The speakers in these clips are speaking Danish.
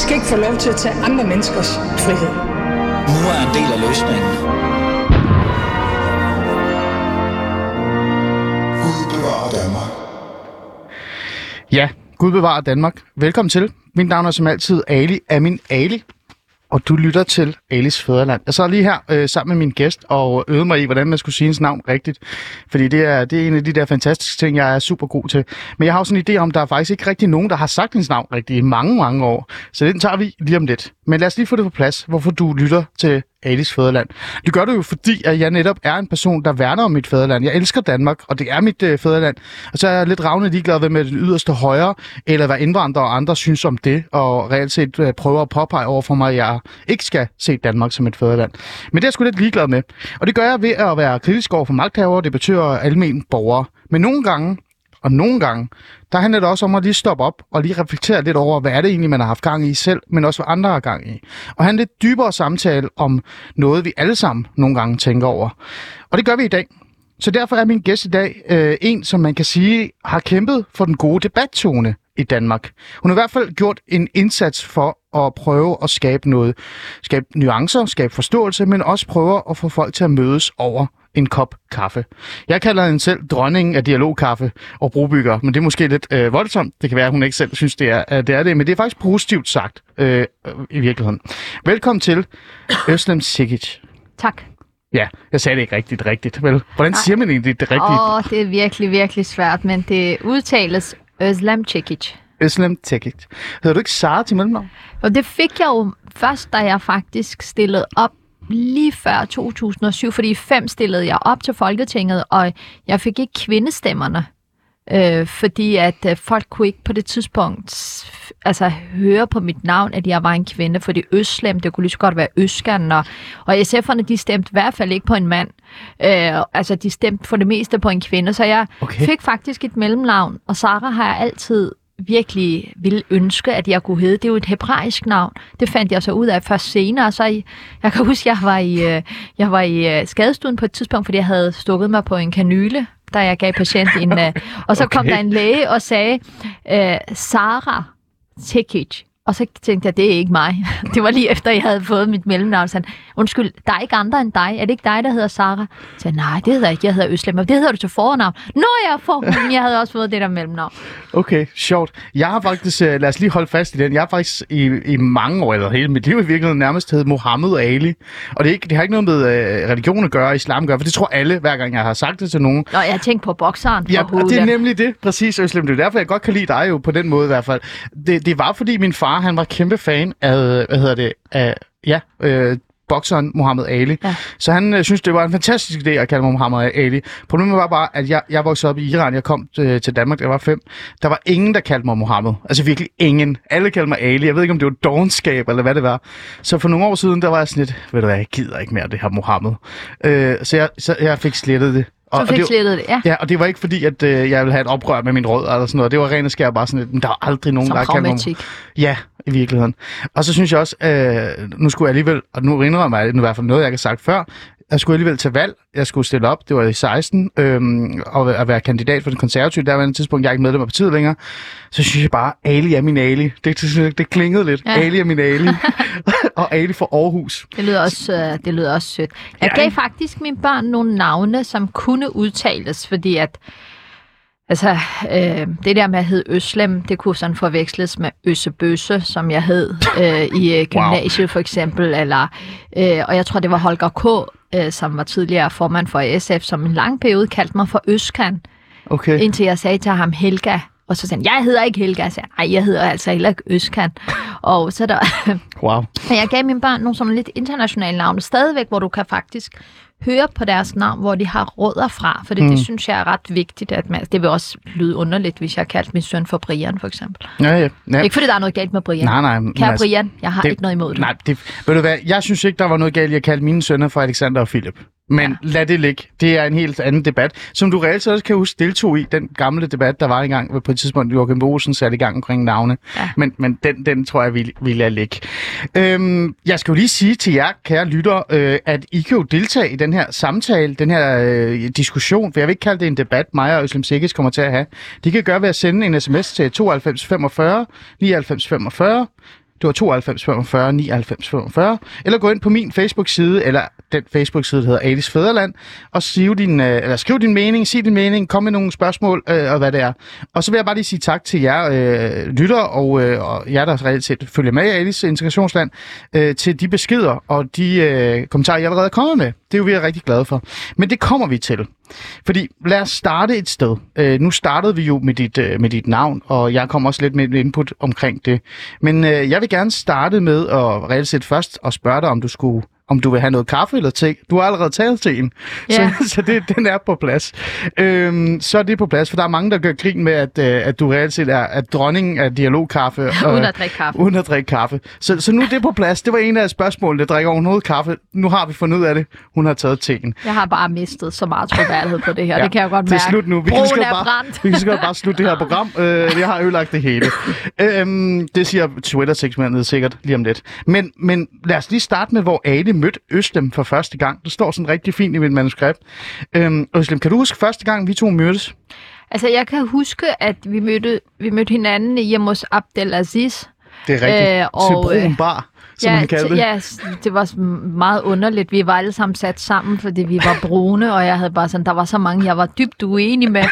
skal ikke få lov til at tage andre menneskers frihed. Nu er en del af løsningen. Gud bevarer Danmark. Ja, Gud bevarer Danmark. Velkommen til. Mit navn er som altid Ali Amin Ali, og du lytter til Alice Fæderland. Jeg sad lige her øh, sammen med min gæst og øvede mig i, hvordan man skulle sige hendes navn rigtigt. Fordi det er, det er en af de der fantastiske ting, jeg er super god til. Men jeg har også en idé om, at der er faktisk ikke rigtig nogen, der har sagt hendes navn rigtigt i mange, mange år. Så den tager vi lige om lidt. Men lad os lige få det på plads, hvorfor du lytter til Alis fædreland. Det gør du jo, fordi at jeg netop er en person, der værner om mit fædreland. Jeg elsker Danmark, og det er mit øh, fædreland. Og så er jeg lidt ravne ligeglad ved med den yderste højre, eller hvad indvandrere og andre synes om det, og reelt set øh, prøver at påpege over for mig, at jeg ikke skal se Danmark som et fædreland. Men det er jeg sgu lidt ligeglad med. Og det gør jeg ved at være kritisk over for magthavere, det betyder almen borgere. Men nogle gange, og nogle gange, der handler det også om at lige stoppe op og lige reflektere lidt over, hvad er det egentlig, man har haft gang i selv, men også hvad andre har gang i. Og have en lidt dybere samtale om noget, vi alle sammen nogle gange tænker over. Og det gør vi i dag. Så derfor er min gæst i dag øh, en, som man kan sige har kæmpet for den gode debattone i Danmark. Hun har i hvert fald gjort en indsats for at prøve at skabe noget, skabe nuancer, skabe forståelse, men også prøve at få folk til at mødes over en kop kaffe. Jeg kalder hende selv dronningen af dialogkaffe og brobygger, men det er måske lidt øh, voldsomt. Det kan være, at hun ikke selv synes, det er, øh, det er det, men det er faktisk positivt sagt øh, i virkeligheden. Velkommen til Øslem Sikic. Tak. Ja, jeg sagde det ikke rigtigt rigtigt, vel? Hvordan siger man egentlig det rigtigt? Åh, oh, det er virkelig, virkelig svært, men det udtales Özlem Cekic. Øslem Sikic. Hedder du ikke Sara til mellemnavn? Og det fik jeg jo først, da jeg faktisk stillede op lige før 2007, fordi i stillede jeg op til Folketinget, og jeg fik ikke kvindestemmerne, øh, fordi at øh, folk kunne ikke på det tidspunkt altså, høre på mit navn, at jeg var en kvinde, fordi Øslem, det kunne lige så godt være Øskan, og, og SF'erne, de stemte i hvert fald ikke på en mand. Øh, altså, de stemte for det meste på en kvinde, så jeg okay. fik faktisk et mellemnavn, og Sara har jeg altid virkelig ville ønske, at jeg kunne hedde. Det er jo et hebraisk navn. Det fandt jeg så ud af først senere. Så jeg, jeg kan huske, jeg var i, øh, jeg var i øh, skadestuen på et tidspunkt, fordi jeg havde stukket mig på en kanyle, da jeg gav patienten en... øh, Og så kom Okay. der en læge og sagde, Sara Tekic. Og så tænkte jeg, det er ikke mig. Det var lige efter, jeg havde fået mit mellemnavn. Så han, undskyld, der er ikke andre end dig. Er det ikke dig, der hedder Sara? Så jeg, nej, det hedder jeg ikke. Jeg hedder Øslem. Og det hedder du til fornavn. Nå, jeg får men Jeg havde også fået det der mellemnavn. Okay, sjovt. Jeg har faktisk, øh, lad os lige holde fast i den, jeg har faktisk i, i mange år, eller hele mit liv i virkeligheden nærmest heddet Mohammed Ali. Og det, er ikke, det har ikke noget med øh, religion at gøre, islam at gøre, for det tror alle, hver gang jeg har sagt det til nogen. Nå, jeg tænkte på bokseren Ja, og det er nemlig det, præcis, Øslem. Det er derfor, jeg godt kan lide dig jo på den måde i hvert fald. Det, det var, fordi min far, han var kæmpe fan af, hvad hedder det, af, ja, øh, bokseren Muhammad Ali. Ja. Så han øh, synes, det var en fantastisk idé at kalde mig Muhammad Ali. Problemet var bare, at jeg, jeg voksede op i Iran. Jeg kom øh, til Danmark, da jeg var fem. Der var ingen, der kaldte mig Muhammad. Altså virkelig ingen. Alle kaldte mig Ali. Jeg ved ikke, om det var dogenskab eller hvad det var. Så for nogle år siden, der var jeg sådan lidt, ved du hvad, jeg gider ikke mere det her Muhammad. Øh, så, jeg, så jeg fik slettet det. Og fik det, slettet det, ja. Ja, og det var ikke fordi, at øh, jeg ville have et oprør med min rød eller sådan noget. Det var rent og skær bare sådan lidt, der var aldrig nogen, Som der mig... pragmatik. Ja, i virkeligheden. Og så synes jeg også, øh, nu skulle jeg alligevel, og nu indrømmer jeg det, nu i hvert fald noget, jeg har sagt før, jeg skulle alligevel til valg. Jeg skulle stille op, det var i 16, øhm, og at være kandidat for den konservative. Der var en tidspunkt, jeg er ikke medlem af partiet længere. Så synes jeg bare, Ali er min Ali. Det, det, det klingede lidt. Ja. Ali er min Ali. og Ali for Aarhus. Det lyder også, øh, det lyder også sødt. Jeg Ja, gav faktisk mine børn nogle navne, som kunne udtales, fordi at Altså, øh, det der med at hedde Øslem, det kunne sådan forveksles med Øssebøsse, som jeg hed øh, i øh, gymnasiet for eksempel. Eller, øh, og jeg tror, det var Holger K., øh, som var tidligere formand for SF, som en lang periode kaldte mig for Øskan, Okay. indtil jeg sagde til ham Helga. Og så sagde han, jeg hedder ikke Helga. Jeg sagde, nej, jeg hedder altså heller ikke Øskan. Og så er der, Wow. men jeg gav mine børn nogle sådan lidt internationale navne, stadigvæk, hvor du kan faktisk høre på deres navn, hvor de har rødder fra. For det, mm. det synes jeg er ret vigtigt. At man, det vil også lyde underligt, hvis jeg kaldte min søn for Brian, for eksempel. Ja, ja. ja. Ikke fordi der er noget galt med Brian. Nej, nej. Kære altså, Brian, jeg har det- ikke noget imod det. Nej, det, ved du hvad, jeg synes ikke, der var noget galt i at kalde mine sønner for Alexander og Philip. Men ja. lad det ligge. Det er en helt anden debat, som du reelt også kan huske deltog i den gamle debat, der var engang på et tidspunkt, Joachim Bosen satte i gang omkring navne. Ja. Men, men den, den tror jeg, vi, vi lader ligge. Øhm, jeg skal jo lige sige til jer, kære lytter, øh, at I kan jo deltage i den her samtale, den her øh, diskussion, for jeg vil ikke kalde det en debat, mig og Øslem Sikkes kommer til at have. De kan gøre ved at sende en sms til 92 45 99 45 Det var 92 45 99 45. Eller gå ind på min Facebook-side, eller den Facebook-side, der hedder Alice Fæderland, og skriv din, øh, eller skriv din mening, sig din mening, kom med nogle spørgsmål, øh, og hvad det er. Og så vil jeg bare lige sige tak til jer øh, lytter, og, øh, og jer, der reelt set følger med i Alice Integrationsland, øh, til de beskeder og de øh, kommentarer, jeg allerede er kommet med. Det er jo vi er rigtig glade for. Men det kommer vi til. Fordi lad os starte et sted. Øh, nu startede vi jo med dit, øh, med dit navn, og jeg kommer også lidt med et input omkring det. Men øh, jeg vil gerne starte med at reelt set først og spørge dig, om du skulle om du vil have noget kaffe eller te. Du har allerede taget teen, Ja. så, så det, den er på plads. Øhm, så er det på plads, for der er mange, der gør grin med, at, øh, at du reelt set er at dronningen af dialogkaffe. Uden at drikke kaffe. Uden at drikke kaffe. Så, så nu er det på plads. Det var en af spørgsmålene. Drikker hun noget kaffe? Nu har vi fundet ud af det. Hun har taget teen. Jeg har bare mistet så meget troværdighed på det her. Ja, det kan jeg godt det er mærke. slut nu. Vi kan godt bare, vi kan godt bare slutte det her program. Øh, jeg har ødelagt det hele. øhm, det siger Twitter-segmentet sikkert lige om lidt. Men, men lad os lige starte med, hvor Ali mødte Øslem for første gang. Det står sådan rigtig fint i mit manuskript. Øhm, Øslem, kan du huske første gang, vi to mødtes? Altså, jeg kan huske, at vi mødte, vi mødte hinanden hjemme hos Abdelaziz. Det er rigtigt. Øh, og, Til Broen øh, Bar, som ja, han kaldte det. ja, det var meget underligt. Vi var alle sammen sat sammen, fordi vi var brune, og jeg havde bare sådan, der var så mange, jeg var dybt uenig med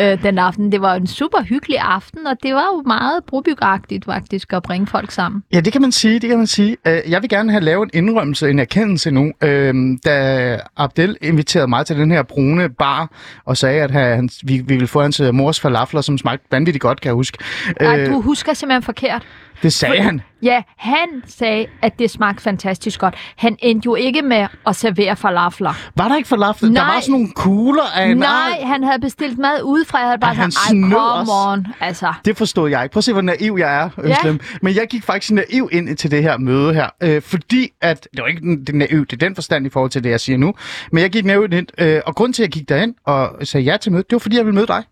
øh, den aften. Det var en super hyggelig aften, og det var jo meget brobygagtigt faktisk at bringe folk sammen. Ja, det kan man sige, det kan man sige. Øh, Jeg vil gerne have lavet en indrømmelse, en erkendelse nu, øhm, da Abdel inviterede mig til den her brune bar, og sagde, at han, vi, vi ville få hans øh, mors falafler, som smagte vanvittigt godt, kan jeg huske. Nej, Øh, du husker simpelthen forkert. det sagde han. Ja, han sagde, at det smagte fantastisk godt. Han endte jo ikke med at servere falafler. Var der ikke falafel? Der Nej. var sådan nogle kugler af en Nej, han havde bestilt mad udefra. Jeg havde bare han sådan, ej, come on. Altså, Det forstod jeg ikke. Prøv at se, hvor naiv jeg er, Ja. Øslem. Men jeg gik faktisk naiv ind til det her møde her. Øh, fordi at... Det var ikke den- det naiv, det er den forstand i forhold til det, jeg siger nu. Men jeg gik naiv ind. Øh, og grund til, at jeg gik derind og sagde ja til mødet, det var fordi, jeg ville møde dig.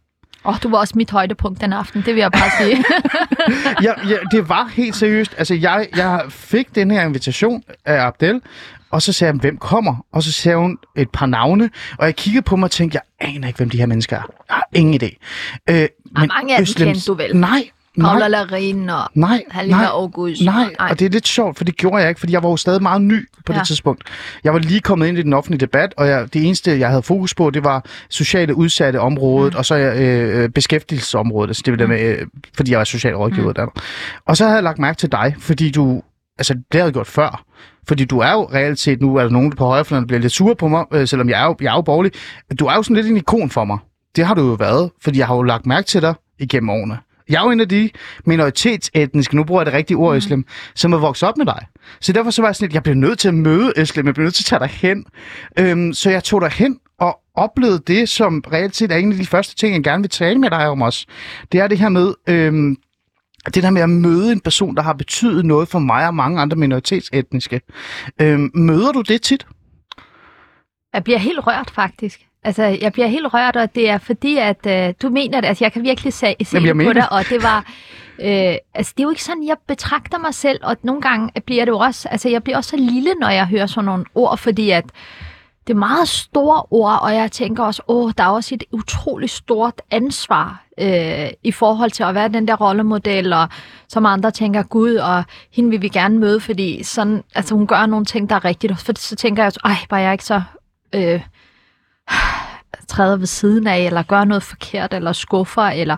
Åh, du var også mit højdepunkt den aften. Det vil jeg bare sige. ja, ja, det var helt seriøst. Altså, jeg, jeg fik den her invitation af Abdel, og så sagde han, hvem kommer? Og så sagde hun et par navne, og jeg kiggede på mig og tænkte, jeg aner ikke, hvem de her mennesker er. Jeg har ingen idé. Øh, men mange af dem kendte du vel? Nej, Paula nej, Larin og nej, Halima nej. August. Nej, og det er lidt sjovt, for det gjorde jeg ikke, fordi jeg var jo stadig meget ny på ja. Det tidspunkt. Jeg var lige kommet ind i den offentlige debat, og jeg, det eneste, jeg havde fokus på, det var sociale udsatte området, mm. og så øh, beskæftigelsesområdet, altså det var det med, øh, fordi jeg var socialrådgiver mm. der. Og så havde jeg lagt mærke til dig, fordi du, altså det havde jeg gjort før, fordi du er jo reelt set, nu er der nogen på højrefløjen, der bliver lidt sure på mig, øh, selvom jeg er, jo, jeg er jo borgerlig. Du er jo sådan lidt en ikon for mig. Det har du jo været, fordi jeg har jo lagt mærke til dig igennem årene. Jeg er jo en af de minoritetsetniske, nu bruger jeg det rigtige ord, mm. Islam, som er vokset op med dig. Så derfor så var jeg sådan lidt, jeg bliver nødt til at møde Islam, jeg bliver nødt til at tage dig hen. Øhm, så jeg tog dig hen og oplevede det, som reelt set er en af de første ting, jeg gerne vil tale med dig om også. Det er det her med, øhm, det der med at møde en person, der har betydet noget for mig og mange andre minoritetsetniske. Øhm, møder du det tit? Jeg bliver helt rørt, faktisk. Altså, jeg bliver helt rørt, og det er fordi, at øh, du mener det. Altså, jeg kan virkelig se, se Jamen, på mener dig, og det var... Øh, altså, det er jo ikke sådan, jeg betragter mig selv, og nogle gange bliver det jo også... Altså, jeg bliver også så lille, når jeg hører sådan nogle ord, fordi at det er meget store ord, og jeg tænker også, åh, der er også et utroligt stort ansvar øh, i forhold til at være den der rollemodel, og som andre tænker, gud, og hende vil vi gerne møde, fordi sådan, altså, hun gør nogle ting, der er rigtigt. For så tænker jeg også, ej, var jeg ikke så... Øh, træder ved siden af, eller gør noget forkert, eller skuffer, eller...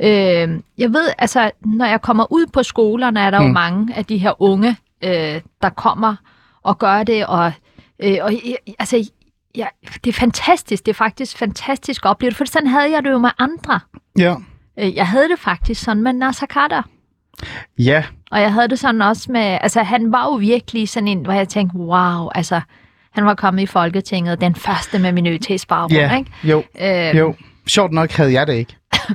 Øh, jeg ved, altså, når jeg kommer ud på skolerne, er der mm. jo mange af de her unge, øh, der kommer og gør det, og, øh, og altså, ja, det er fantastisk, det er faktisk fantastisk at opleve det, for sådan havde jeg det jo med andre. Ja. Øh, Jeg havde det faktisk sådan med Nasser Carter. Ja, Og jeg havde det sådan også med, altså han var jo virkelig sådan en, hvor jeg tænkte, wow, altså han var kommet i Folketinget, den første med minoritetsbaggrund, ja, ikke? jo, Øh, jo. Sjovt nok havde jeg det ikke.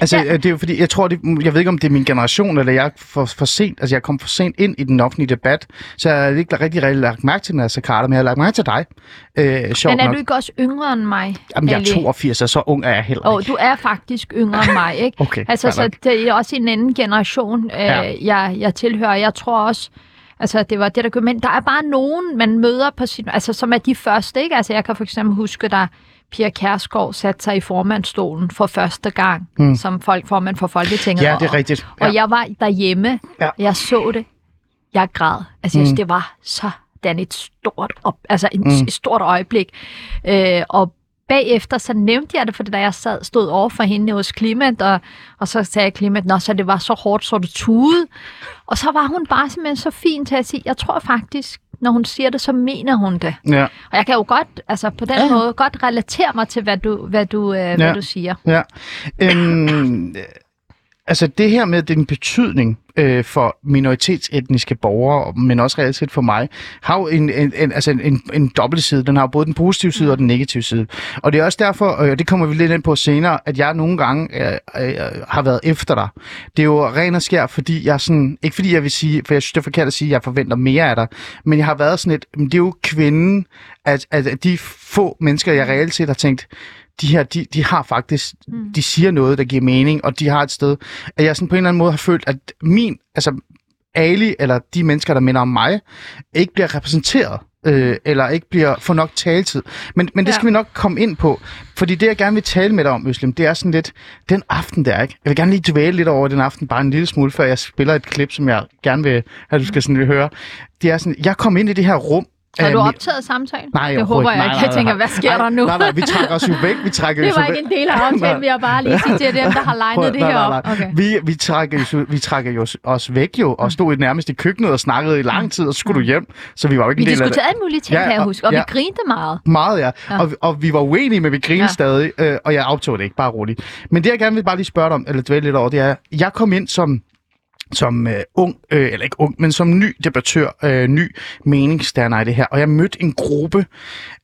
Altså, Ja. det er jo fordi, jeg tror, det, jeg ved ikke, om det er min generation, eller jeg er for, for sent, altså jeg kom for sent ind i den offentlige debat, så jeg har ikke rigtig, rigtig lagt mærke til Nasser Carter, men jeg har lagt mærke til dig. Øh, sjovt Men er nok. du ikke også yngre end mig? Jamen, jeg er Ali? 82, og så ung er jeg heller ikke. du er faktisk yngre end mig, ikke? Okay, Altså, så nok. det er også en anden generation, øh, Ja. jeg, jeg tilhører. Jeg tror også, altså det var det, der gjorde, men der er bare nogen, man møder på sin, altså som er de første, ikke? Altså jeg kan for eksempel huske, da Pia Kærsgaard satte sig i formandstolen for første gang, mm. som folk, formand for Folketinget. Ja, og- det er rigtigt. Og Ja. jeg var derhjemme, Ja. jeg så det, jeg græd. Altså, jeg synes, det var så den et stort, op, altså en, mm. et stort øjeblik. Øh, og bagefter, så nævnte jeg det, fordi da jeg sad, stod over for hende hos Klimat, og, og så sagde Klimat, nå, så det var så hårdt, så du tude. Og så var hun bare simpelthen så fin til at sige, jeg tror faktisk, når hun siger det, så mener hun det. Ja. Og jeg kan jo godt, altså på den ja. måde, godt relatere mig til, hvad du, hvad du, øh, ja. hvad du siger. Ja. Øhm, altså det her med den betydning øh, for minoritetsetniske borgere, men også reelt set for mig, har jo en, en, en, altså en, en, en dobbelt side. Den har jo både den positive side og den negative side. Og det er også derfor, og det kommer vi lidt ind på senere, at jeg nogle gange øh, øh, øh har været efter dig. Det er jo ren og skær, fordi jeg sådan, ikke fordi jeg vil sige, for jeg synes det er forkert at sige, at jeg forventer mere af dig, men jeg har været sådan et, men det er jo kvinden, at, at, at de få mennesker, jeg reelt set har tænkt, de her, de, de har faktisk, mm. de siger noget, der giver mening, og de har et sted, at jeg sådan på en eller anden måde har følt, at min, altså Ali, eller de mennesker, der minder om mig, ikke bliver repræsenteret, øh, eller ikke bliver får nok taletid. Men, men det Ja. skal vi nok komme ind på, fordi det, jeg gerne vil tale med dig om, Øslem, det er sådan lidt, den aften der, ikke? Jeg vil gerne lige dvæle lidt over den aften, bare en lille smule, før jeg spiller et klip, som jeg gerne vil have, du skal sådan vil høre. Det er sådan, jeg kom ind i det her rum, Har du mi- optaget samtalen? Nej, det overhovedet håber jeg Nej, ikke. Jeg tænker, hvad sker nej, der nu? Nej, nej, vi trækker os jo væk. Vi trækker Det var ikke en del af aftalen, vil jeg bare lige sige til dem, der har legnet det her op. Okay. Vi, vi, trækker, jo- vi trækker jo os væk jo, og stod i nærmest i køkkenet og snakkede i lang tid, og så skulle du hjem. Så vi var jo ikke Vi en del af det. diskuterede alle mulige ting, Ja, kan jeg og- huske, og ja. vi grinte meget. Meget, ja. Ja. Og, og vi var uenige, men vi grinede ja. Stadig, øh, og jeg optog det ikke, bare roligt. Men det, jeg gerne vil bare lige spørge dig om, eller dvæle lidt over, det er, jeg kom ind som som øh, ung, øh, eller ikke ung, men som ny debattør, øh, ny meningsdanner i det her. Og jeg mødte en gruppe,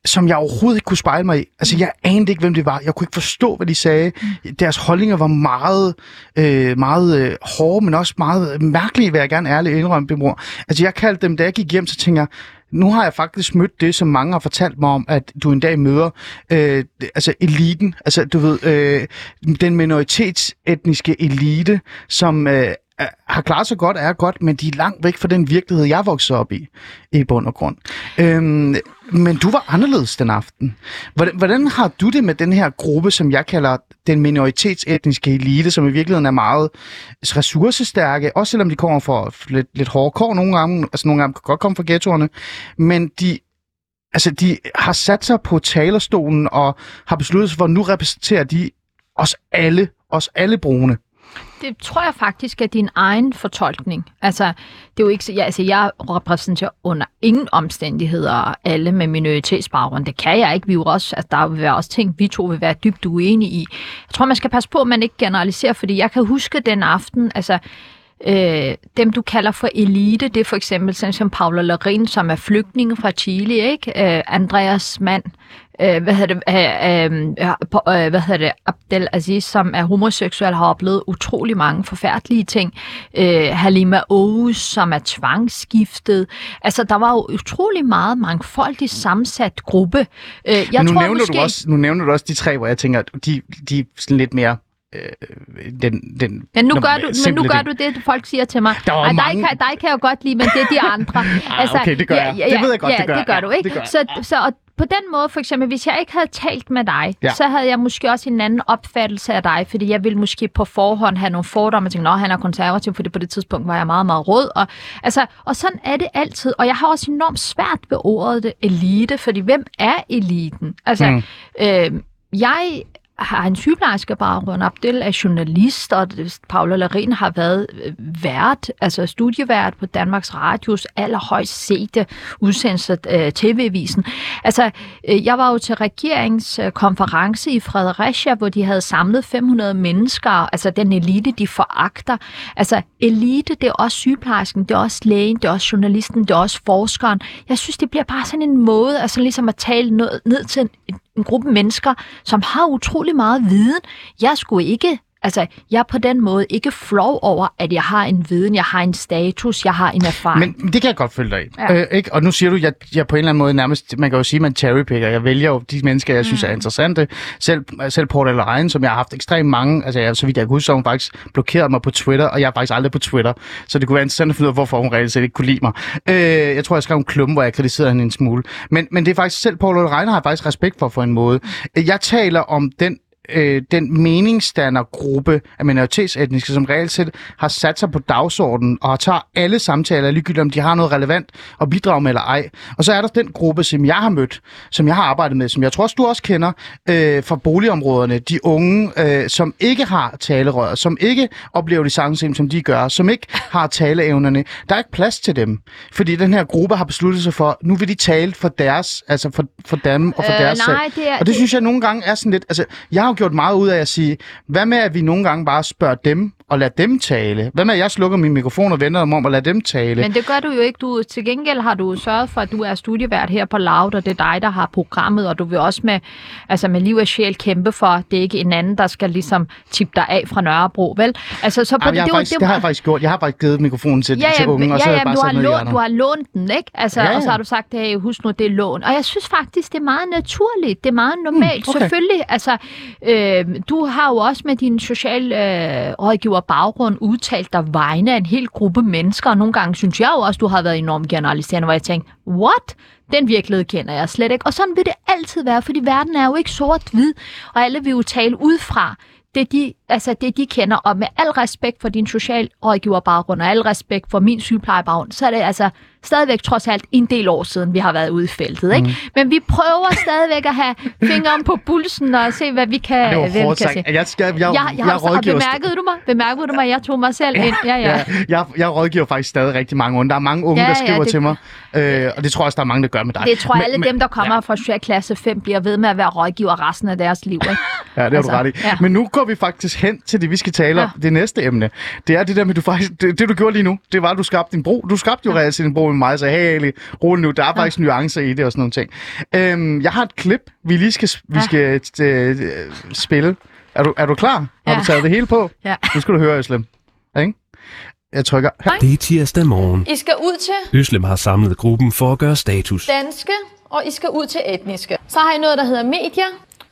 som jeg overhovedet ikke kunne spejle mig i. Altså, jeg anede ikke, hvem det var. Jeg kunne ikke forstå, hvad de sagde. Deres holdninger var meget, øh, meget øh, hårde, men også meget mærkelige, vil jeg gerne ærligt indrømme, Bimor. Altså, jeg kaldte dem, da jeg gik hjem, så tænker jeg, nu har jeg faktisk mødt det, som mange har fortalt mig om, at du en dag møder øh, altså eliten, altså du ved, øh, den minoritetsetniske elite, som øh, Øh, har klaret sig godt, er godt, men de er langt væk fra den virkelighed, jeg voksede op i, i bund og grund. Øhm, men du var anderledes den aften. Hvordan, hvordan har du det med den her gruppe, som jeg kalder den minoritetsetniske elite, som i virkeligheden er meget ressourcestærke, også selvom de kommer fra lidt, lidt hårde kår nogle gange, altså nogle gange kan godt komme fra ghettoerne, men de altså de har sat sig på talerstolen og har besluttet sig for, at nu repræsenterer de os alle, os alle brune. Det tror jeg faktisk er din egen fortolkning. Altså, det er jo ikke jeg, altså, jeg repræsenterer under ingen omstændigheder alle med minoritetsbaggrund. Det kan jeg ikke. Vi er jo også, altså, der vil være også ting, vi to vil være dybt uenige i. Jeg tror, man skal passe på, at man ikke generaliserer, fordi jeg kan huske den aften, altså, Øh, dem, du kalder for elite, det er for eksempel sådan som Paula Larin, som er flygtning fra Chile, ikke? Øh, Andreas mand, øh, hvad hedder det, øh, øh, øh, hvad hedder det, Abdel Aziz, som er homoseksuel, har oplevet utrolig mange forfærdelige ting. Øh, Halima Aarhus, som er tvangsskiftet. Altså, der var jo utrolig meget mangfoldig sammensat gruppe. Øh, jeg Men nu, tror nævner måske... du også, nu nævner du også de tre, hvor jeg tænker, de, de er sådan lidt mere... Øh, den, den, Men nu, gør du, men nu gør du det, folk siger til mig. Der Ej, dig, mange- kan, dig kan jeg jo godt lide, men det er de andre. altså, okay, det gør jeg. Det ved jeg godt, ja, det gør det gør Ja, du, ikke? gør. Så, så og på den måde, for eksempel, hvis jeg ikke havde talt med dig, Ja. ja. så havde jeg måske også en anden opfattelse af dig, fordi jeg ville måske på forhånd have nogle fordomme og tænke, at han er konservativ, fordi på det tidspunkt var jeg meget, meget rød. Og, altså, og sådan er det altid. Og jeg har også enormt svært ved ordet det, elite, fordi hvem er eliten? Altså, mm. øh, jeg har en sygeplejerske baggrund. Abdel er journalist, og Paula Larin har været øh, vært, altså studievært på Danmarks Radios allerhøjst sete udsendelse øh, TV-visen. Altså, øh, jeg var jo til regeringskonference i Fredericia, hvor de havde samlet 500 mennesker, altså den elite, de foragter. Altså, elite, det er også sygeplejersken, det er også lægen, det er også journalisten, det er også forskeren. Jeg synes, det bliver bare sådan en måde, altså ligesom at tale noget, ned til en, en gruppe mennesker, som har utrolig meget viden. Jeg skulle ikke, altså jeg er på den måde ikke flov over, at jeg har en viden, jeg har en status, jeg har en erfaring. Men det kan jeg godt følge dig i. Ja. Øh, ikke? Og nu siger du, at jeg, jeg på en eller anden måde nærmest, man kan jo sige, at man cherrypicker. Jeg vælger jo de mennesker, jeg synes er interessante. Selv, selv Portal Ryan, som jeg har haft ekstremt mange, altså jeg, så vidt jeg kan huske, så hun faktisk blokeret mig på Twitter, og jeg er faktisk aldrig på Twitter. Så det kunne være interessant at finde ud af, hvorfor hun reelt set ikke kunne lide mig. Øh, jeg tror, jeg skrev en klumme, hvor jeg kritiserede hende en smule. Men, men det er faktisk selv Paul Ryan har jeg faktisk respekt for på en måde. Jeg taler om den øh, den meningsdannergruppe af minoritetsetniske, som reelt set har sat sig på dagsordenen og tager alle samtaler, ligegyldigt om de har noget relevant at bidrage med eller ej. Og så er der den gruppe, som jeg har mødt, som jeg har arbejdet med, som jeg tror også, du også kender, øh, fra boligområderne. De unge, øh, som ikke har talerør, som ikke oplever de samme ting, som de gør, som ikke har taleevnerne. Der er ikke plads til dem, fordi den her gruppe har besluttet sig for, nu vil de tale for deres, altså for, for dem og for Øh, deres sag. nej, det er- Og det synes jeg nogle gange er sådan lidt, altså jeg har gjort meget ud af at sige, hvad med at vi nogle gange bare spørger dem og lader dem tale? Hvad med at jeg slukker min mikrofon og vender dem om og lader dem tale? Men det gør du jo ikke. Du, til gengæld har du sørget for, at du er studievært her på Loud, og det er dig, der har programmet, og du vil også med, altså med liv og sjæl kæmpe for, at det er ikke en anden, der skal ligesom tippe dig af fra Nørrebro, vel? Altså, så på Jamen, det, var- faktisk, det, har jeg faktisk gjort. Jeg har faktisk givet mikrofonen til, Ja, til ja, unge, og så ja, ja, jeg bare du, har lånt, du har lånt den, ikke? Altså, Ja, ja, ja. Og så har du sagt, hey, husk nu, det er lån. Og jeg synes faktisk, det er meget naturligt. Det er meget normalt. okay. Selvfølgelig, altså, øh, du har jo også med din social øh, rådgiver baggrund udtalt dig vegne af en hel gruppe mennesker, og nogle gange synes jeg jo også, du har været enormt generaliserende, hvor jeg tænkte, what? Den virkelighed kender jeg slet ikke. Og sådan vil det altid være, fordi verden er jo ikke sort-hvid, og alle vil jo tale ud fra det, de, altså det, de kender. Og med al respekt for din socialrådgiverbaggrund, og al respekt for min sygeplejebaggrund, så er det altså stadigvæk trods alt en del år siden, vi har været ude i feltet. Ikke? Mhm. Men vi prøver stadigvæk at have fingeren på pulsen og se, hvad vi kan, Det var hvad vi kan se. Jeg, skal, jeg, jeg, Jeg, jeg, jeg, jeg og bemærkede du mig? Bemærkede du mig? Jeg tog mig selv ind. Ja, ja. Ja, jeg, jeg rådgiver faktisk stadig rigtig mange unge. Der er mange unge, Ja, der ja, skriver det- til mig, øh, og det tror jeg også, der er mange, der gør med dig. Det tror jeg, alle men- dem, der kommer ja. fra socialklasse 5, bliver ved med at være rådgiver resten af deres liv. Ikke? Ja, det har Altså, du ret i. ja. Men nu går vi faktisk hen til det, vi skal tale om. Ja. Det næste emne. Det er det der med, du faktisk... Det, det du gjorde lige nu, det var, at du skabte din bro. Du skabte jo reelt set en bro mig, og sagde, hey Ali, rolig nu, der er faktisk nuancer i det og sådan nogle ting. Øhm, jeg har et klip, vi lige skal, vi Ja. skal øh, spille. Er du, er du klar? Har Ja. du taget det hele på? Ja. Nu skal du høre, Øslem. Ikke? Jeg trykker. Her. Det er tirsdag morgen. I skal ud til Øslem har samlet gruppen for at gøre status. danske, og I skal ud til etniske. Så har I noget, der hedder medier.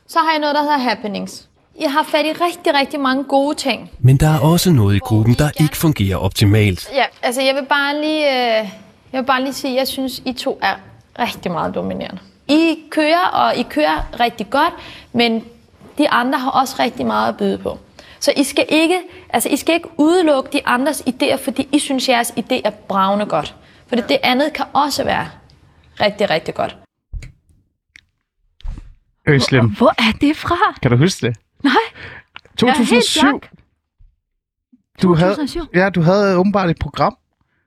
Så har I noget, der hedder happenings. I har fat i rigtig, rigtig mange gode ting. Men der er også noget i gruppen, der ikke fungerer optimalt. Ja, altså jeg vil bare lige, øh, jeg vil bare lige sige, at jeg synes, I to er rigtig meget dominerende. I kører, og I kører rigtig godt, men de andre har også rigtig meget at byde på. Så I skal ikke, altså I skal ikke udelukke de andres idéer, fordi I synes, jeres idé er bravende godt. For det andet kan også være rigtig, rigtig godt. Øslem, Hvor er det fra? kan du huske det? Nej, jeg er helt 2007. blank. Du havde, 2007. ja, du havde åbenbart et program.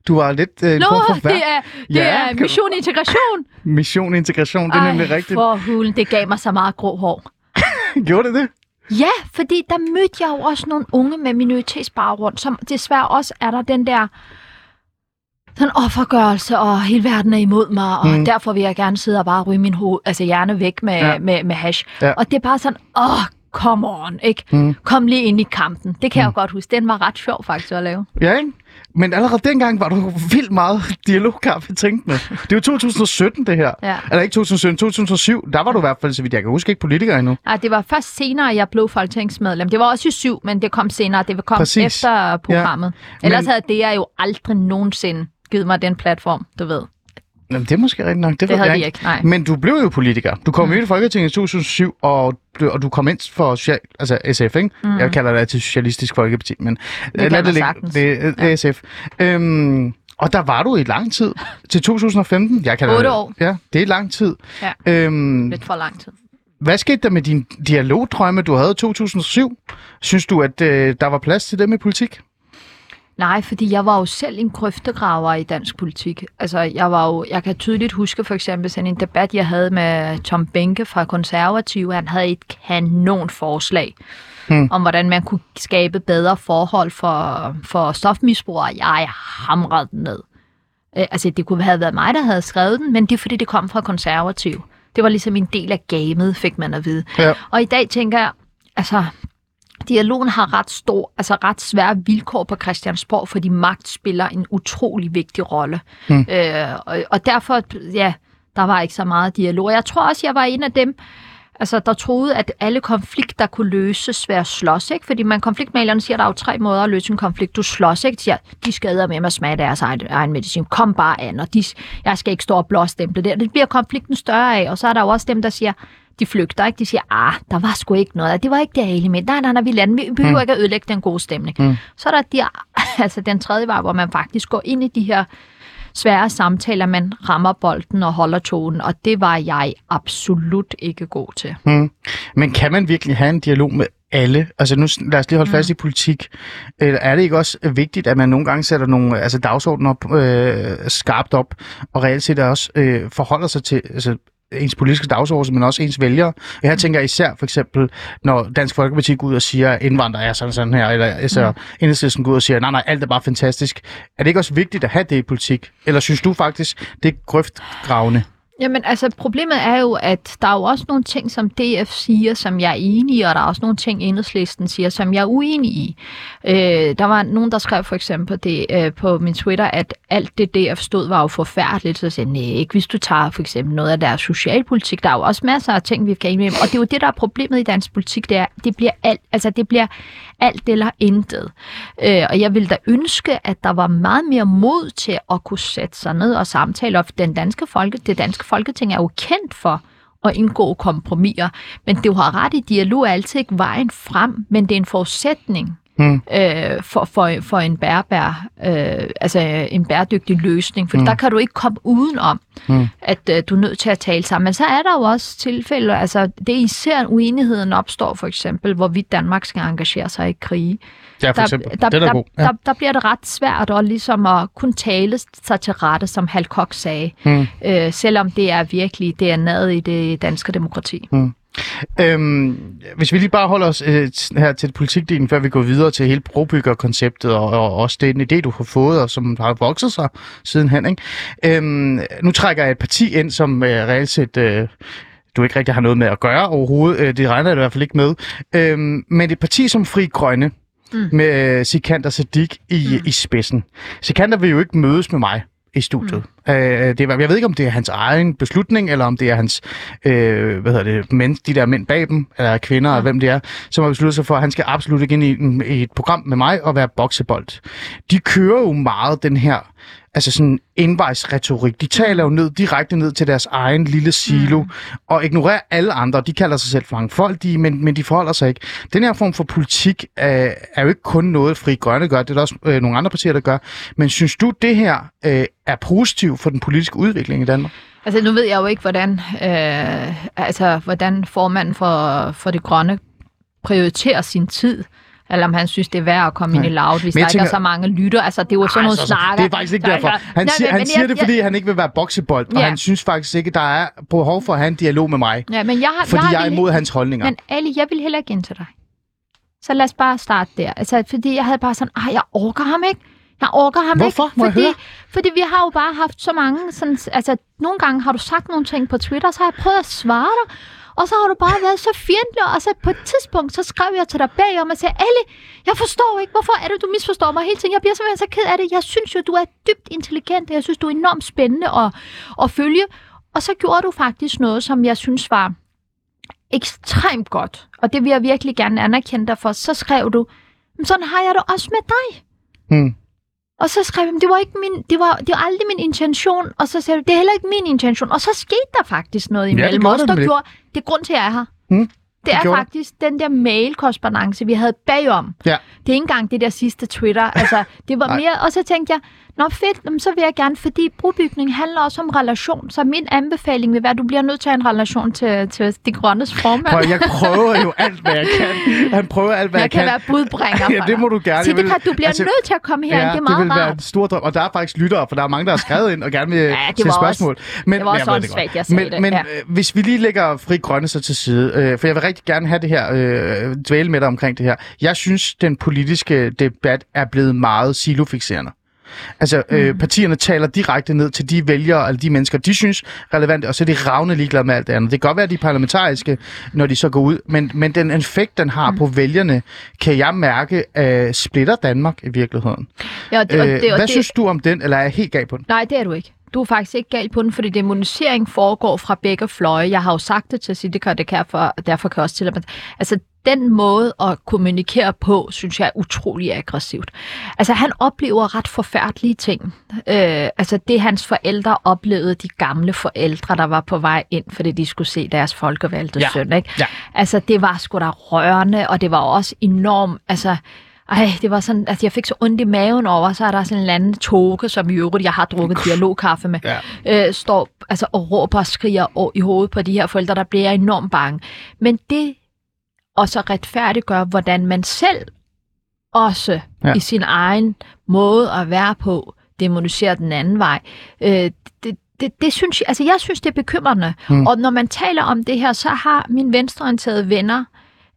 Du var lidt øh, Nå, for det er, det Ja, er kan mission integration. Mission integration, det er nemlig rigtigt. for hulen, det gav mig så meget grå hår. Gjorde det det? Ja, fordi der mødte jeg jo også nogle unge med minoritetsbaggrund, som desværre også er der den der sådan offergørelse, og hele verden er imod mig, og Mm. derfor vil jeg gerne sidde og bare ryge min hoved, altså hjerne væk med, Ja. med, med hash. Ja. Og det er bare sådan, åh, come on, ikke? Mm. Kom lige ind i kampen. Det kan mm. jeg godt huske. Den var ret sjov faktisk at lave. Ja, ikke? Men allerede dengang var du vildt meget dialogkaffe tænkende. Det er jo 2017, det her. Ja. Eller ikke 2017, 2007. Der var du i hvert fald, så vidt jeg kan huske, ikke politiker endnu. Nej, det var først senere, jeg blev folketingsmedlem. Det var også i syv, men det kom senere. Det kom Præcis. Efter programmet. Ja. Ellers Men- havde det jeg jo aldrig nogensinde givet mig den platform, du ved. Jamen, det er måske rigtigt nok. Det, Det havde jeg de ikke, nej. Men du blev jo politiker. Du kom mm. ind i Folketinget i 2007, og du, og du kom ind for social, altså SF, ikke? Mm. Jeg kalder det til Socialistisk Folkeparti, men kan lad man ligge. Det, det er SF. Øhm, og der var du i lang tid, til 2015. Jeg kalder Otte det, år. Ja, det er lang tid. Ja. Øhm, Lidt for lang tid. Hvad skete der med din dialogdrømme, du havde i 2007? Synes du, at øh, der var plads til dem i politik? Nej, fordi jeg var jo selv en grøftegraver i dansk politik. Altså, jeg var jo, jeg kan tydeligt huske for eksempel sådan en debat, jeg havde med Tom Benke fra Konservative. Han havde et kanon forslag hmm. om, hvordan man kunne skabe bedre forhold for, for stofmisbrugere. Jeg hamrede den ned. Øh, altså, det kunne have været mig, der havde skrevet den, men det er fordi, det kom fra Konservative. Det var ligesom en del af gamet, fik man at vide. Ja. Og i dag tænker jeg, altså, dialogen har ret stor, altså ret svære vilkår på Christiansborg, fordi magt spiller en utrolig vigtig rolle. Mm. Øh, og, og derfor, ja, der var ikke så meget dialog. Jeg tror også, jeg var en af dem, altså, der troede, at alle konflikter kunne løses ved at slås, ikke? Fordi man konfliktmalerne siger, at der er jo tre måder at løse en konflikt. Du slås, ikke? De siger, de skader med at smage deres egen, egen medicin. Kom bare an, og de, jeg skal ikke stå og blåstemple det. Det bliver konflikten større af. Og så er der jo også dem, der siger, de flygter, ikke? De siger, ah, der var sgu ikke noget. Det var ikke det hele med. Nej, nej, nej, vi lander. Vi behøver mm. ikke at ødelægge den gode stemning. Mm. Så er der de, altså den tredje var, hvor man faktisk går ind i de her svære samtaler, man rammer bolden og holder tonen, og det var jeg absolut ikke god til. Mm. Men kan man virkelig have en dialog med alle? Altså nu lad os lige holde mm. fast i politik. Øh, er det ikke også vigtigt, at man nogle gange sætter nogle altså dagsordner op, øh, skarpt op, og reelt set også øh, forholder sig til altså, ens politiske dagsorden, men også ens vælgere. Her tænker jeg især for eksempel, når Dansk Folkeparti går ud og siger, at indvandrere er sådan sådan her, eller altså, mm. enhedslisten går ud og siger, nej, nej, alt er bare fantastisk. Er det ikke også vigtigt at have det i politik? Eller synes du faktisk, det er grøftgravende? Jamen, altså, problemet er jo, at der er jo også nogle ting, som DF siger, som jeg er enig i, og der er også nogle ting, Enhedslisten siger, som jeg er uenig i. Øh, der var nogen, der skrev for eksempel det øh, på min Twitter, at alt det DF stod var jo forfærdeligt. Så jeg sagde, nej, ikke hvis du tager for eksempel noget af deres socialpolitik. Der er jo også masser af ting, vi kan med. Og det er jo det, der er problemet i dansk politik, det er, det bliver alt, altså det bliver alt eller intet. Øh, og jeg ville da ønske, at der var meget mere mod til at kunne sætte sig ned og samtale. Og den danske folke, det danske folketing er jo kendt for at indgå kompromiser. Men det har ret i, dialog er altid ikke vejen frem, men det er en forudsætning mm. øh, for, for, for en bærbær, øh, altså en bæredygtig løsning. For mm. der kan du ikke komme udenom, mm. at øh, du er nødt til at tale sammen. Men så er der jo også tilfælde, altså det er især uenigheden opstår for eksempel, hvorvidt Danmark skal engagere sig i krige. Ja, for eksempel. Der, der, der, god. Ja. Der, der bliver det ret svært at, ligesom at kunne tale sig til rette, som Hal Koch sagde, mm. øh, selvom det er virkelig DNA'et i det danske demokrati. Mm. Øhm, hvis vi lige bare holder os øh, her til politikdelen, før vi går videre til hele brobyggerkonceptet, og, og også den idé, du har fået, og som har vokset sig sidenhen. Ikke? Øhm, nu trækker jeg et parti ind, som øh, reelt set... Øh, du ikke rigtig har noget med at gøre overhovedet. Øh, det regner jeg i hvert fald ikke med. Øhm, men et parti som Fri Grønne, mm. med uh, Sikander Sadik i, mm. i spidsen. Sikander vil jo ikke mødes med mig i studiet. Mm. Øh, det var, jeg ved ikke, om det er hans egen beslutning, eller om det er hans, øh, hvad hedder det, mænd, de der mænd bag dem, eller kvinder, ja. eller hvem det er, som har besluttet sig for, at han skal absolut ikke ind i, i et program med mig og være boksebold. De kører jo meget den her altså sådan indvejsretorik. De taler jo ned, direkte ned til deres egen lille silo, mm. og ignorerer alle andre. De kalder sig selv for mangfoldige, men, men de forholder sig ikke. Den her form for politik er, er jo ikke kun noget, Fri Grønne gør, det er der også øh, nogle andre partier, der gør. Men synes du, det her øh, er positivt for den politiske udvikling i Danmark? Altså nu ved jeg jo ikke, hvordan, øh, altså, hvordan formanden for, for det grønne prioriterer sin tid eller om han synes, det er værd at komme Nej. ind i loud, hvis der tænker... ikke er så mange lytter. Altså, det jo sådan nogle altså, snakker. Det er faktisk ikke derfor. Han, Nej, siger, men, han siger jeg, det, fordi jeg, han ikke vil være boksebold, ja. og han synes faktisk ikke, der er behov for at have en dialog med mig. Ja, men jeg har, fordi jeg, jeg er imod vil... hans holdninger. Men Ali, jeg vil heller ikke ind til dig. Så lad os bare starte der. Altså, fordi jeg havde bare sådan, ah, jeg orker ham ikke. Jeg orker ham Hvorfor? ikke. Fordi, fordi vi har jo bare haft så mange, sådan, altså nogle gange har du sagt nogle ting på Twitter, så har jeg prøvet at svare dig, og så har du bare været så fjendtlig, og så på et tidspunkt, så skrev jeg til dig bagom og sagde, Ali, jeg forstår ikke, hvorfor er det, du misforstår mig hele tiden. Jeg bliver simpelthen så ked af det. Jeg synes jo, du er dybt intelligent, og jeg synes, du er enormt spændende at, at følge. Og så gjorde du faktisk noget, som jeg synes var ekstremt godt. Og det vil jeg virkelig gerne anerkende dig for. Så skrev du, sådan har jeg det også med dig. Mm. Og så skrev jeg, det var, ikke min, det, var, det var aldrig min intention. Og så sagde jeg, det er heller ikke min intention. Og så skete der faktisk noget imellem ja, os, der gjorde, det er grund til, at jeg er her. Hmm. Det, det er faktisk den der mail-korrespondence, vi havde bagom. Ja. Det er ikke engang det der sidste Twitter. Altså, det var mere... Og så tænkte jeg, Nå fedt, så vil jeg gerne, fordi brobygning handler også om relation. Så min anbefaling vil være, at du bliver nødt til at have en relation til, til de grønnes formand. Prøv, jeg prøver jo alt, hvad jeg kan. Han prøver alt, hvad jeg, jeg kan. Jeg kan være budbringer Ja, det må du gerne. Så det kan, du bliver altså, nødt til at komme her. Ja, det er meget det vil rart. være en stor drøm. Og der er faktisk lyttere, for der er mange, der har skrevet ind og gerne vil ja, stille spørgsmål. Men, det var også sådan svagt, jeg sagde men, det. Men ja. Øh, hvis vi lige lægger Fri Grønne så til side, øh, for jeg vil rigtig gerne have det her, øh, dvæle med dig omkring det her. Jeg synes, den politiske debat er blevet meget silofixerende. Altså, øh, mm. øh, partierne taler direkte ned til de vælgere, eller de mennesker, de synes relevante, og så er de ravne ligeglade med alt det andet. Det kan godt være, at de parlamentariske, når de så går ud, men, men den effekt, den har mm. på vælgerne, kan jeg mærke, øh, splitter Danmark i virkeligheden. Ja, og det, og det, og Hvad det, synes du om den, eller er jeg helt gal på den? Nej, det er du ikke. Du er faktisk ikke galt på den, fordi demonisering foregår fra begge fløje. Jeg har jo sagt det til at sige, det kan det kan for, derfor kan jeg også til at... Altså, den måde at kommunikere på, synes jeg er utrolig aggressivt. Altså, han oplever ret forfærdelige ting. Øh, altså, det hans forældre oplevede, de gamle forældre, der var på vej ind, fordi de skulle se deres folkevalgte Ja. søn, ikke? Ja. Altså, det var sgu da rørende, og det var også enormt, altså... Ej, det var sådan, at jeg fik så ondt i maven over, så er der sådan en eller anden toge, som i øvrigt, jeg har drukket dialogkaffe med, Ja. øh, står altså, og råber og skriger i hovedet på de her forældre, der bliver enormt bange. Men det og så retfærdiggør, hvordan man selv også Ja. i sin egen måde at være på, demoniserer den anden vej. Øh, det, det, det synes jeg, altså jeg synes, det er bekymrende. Mm. Og når man taler om det her, så har mine venstreorienterede venner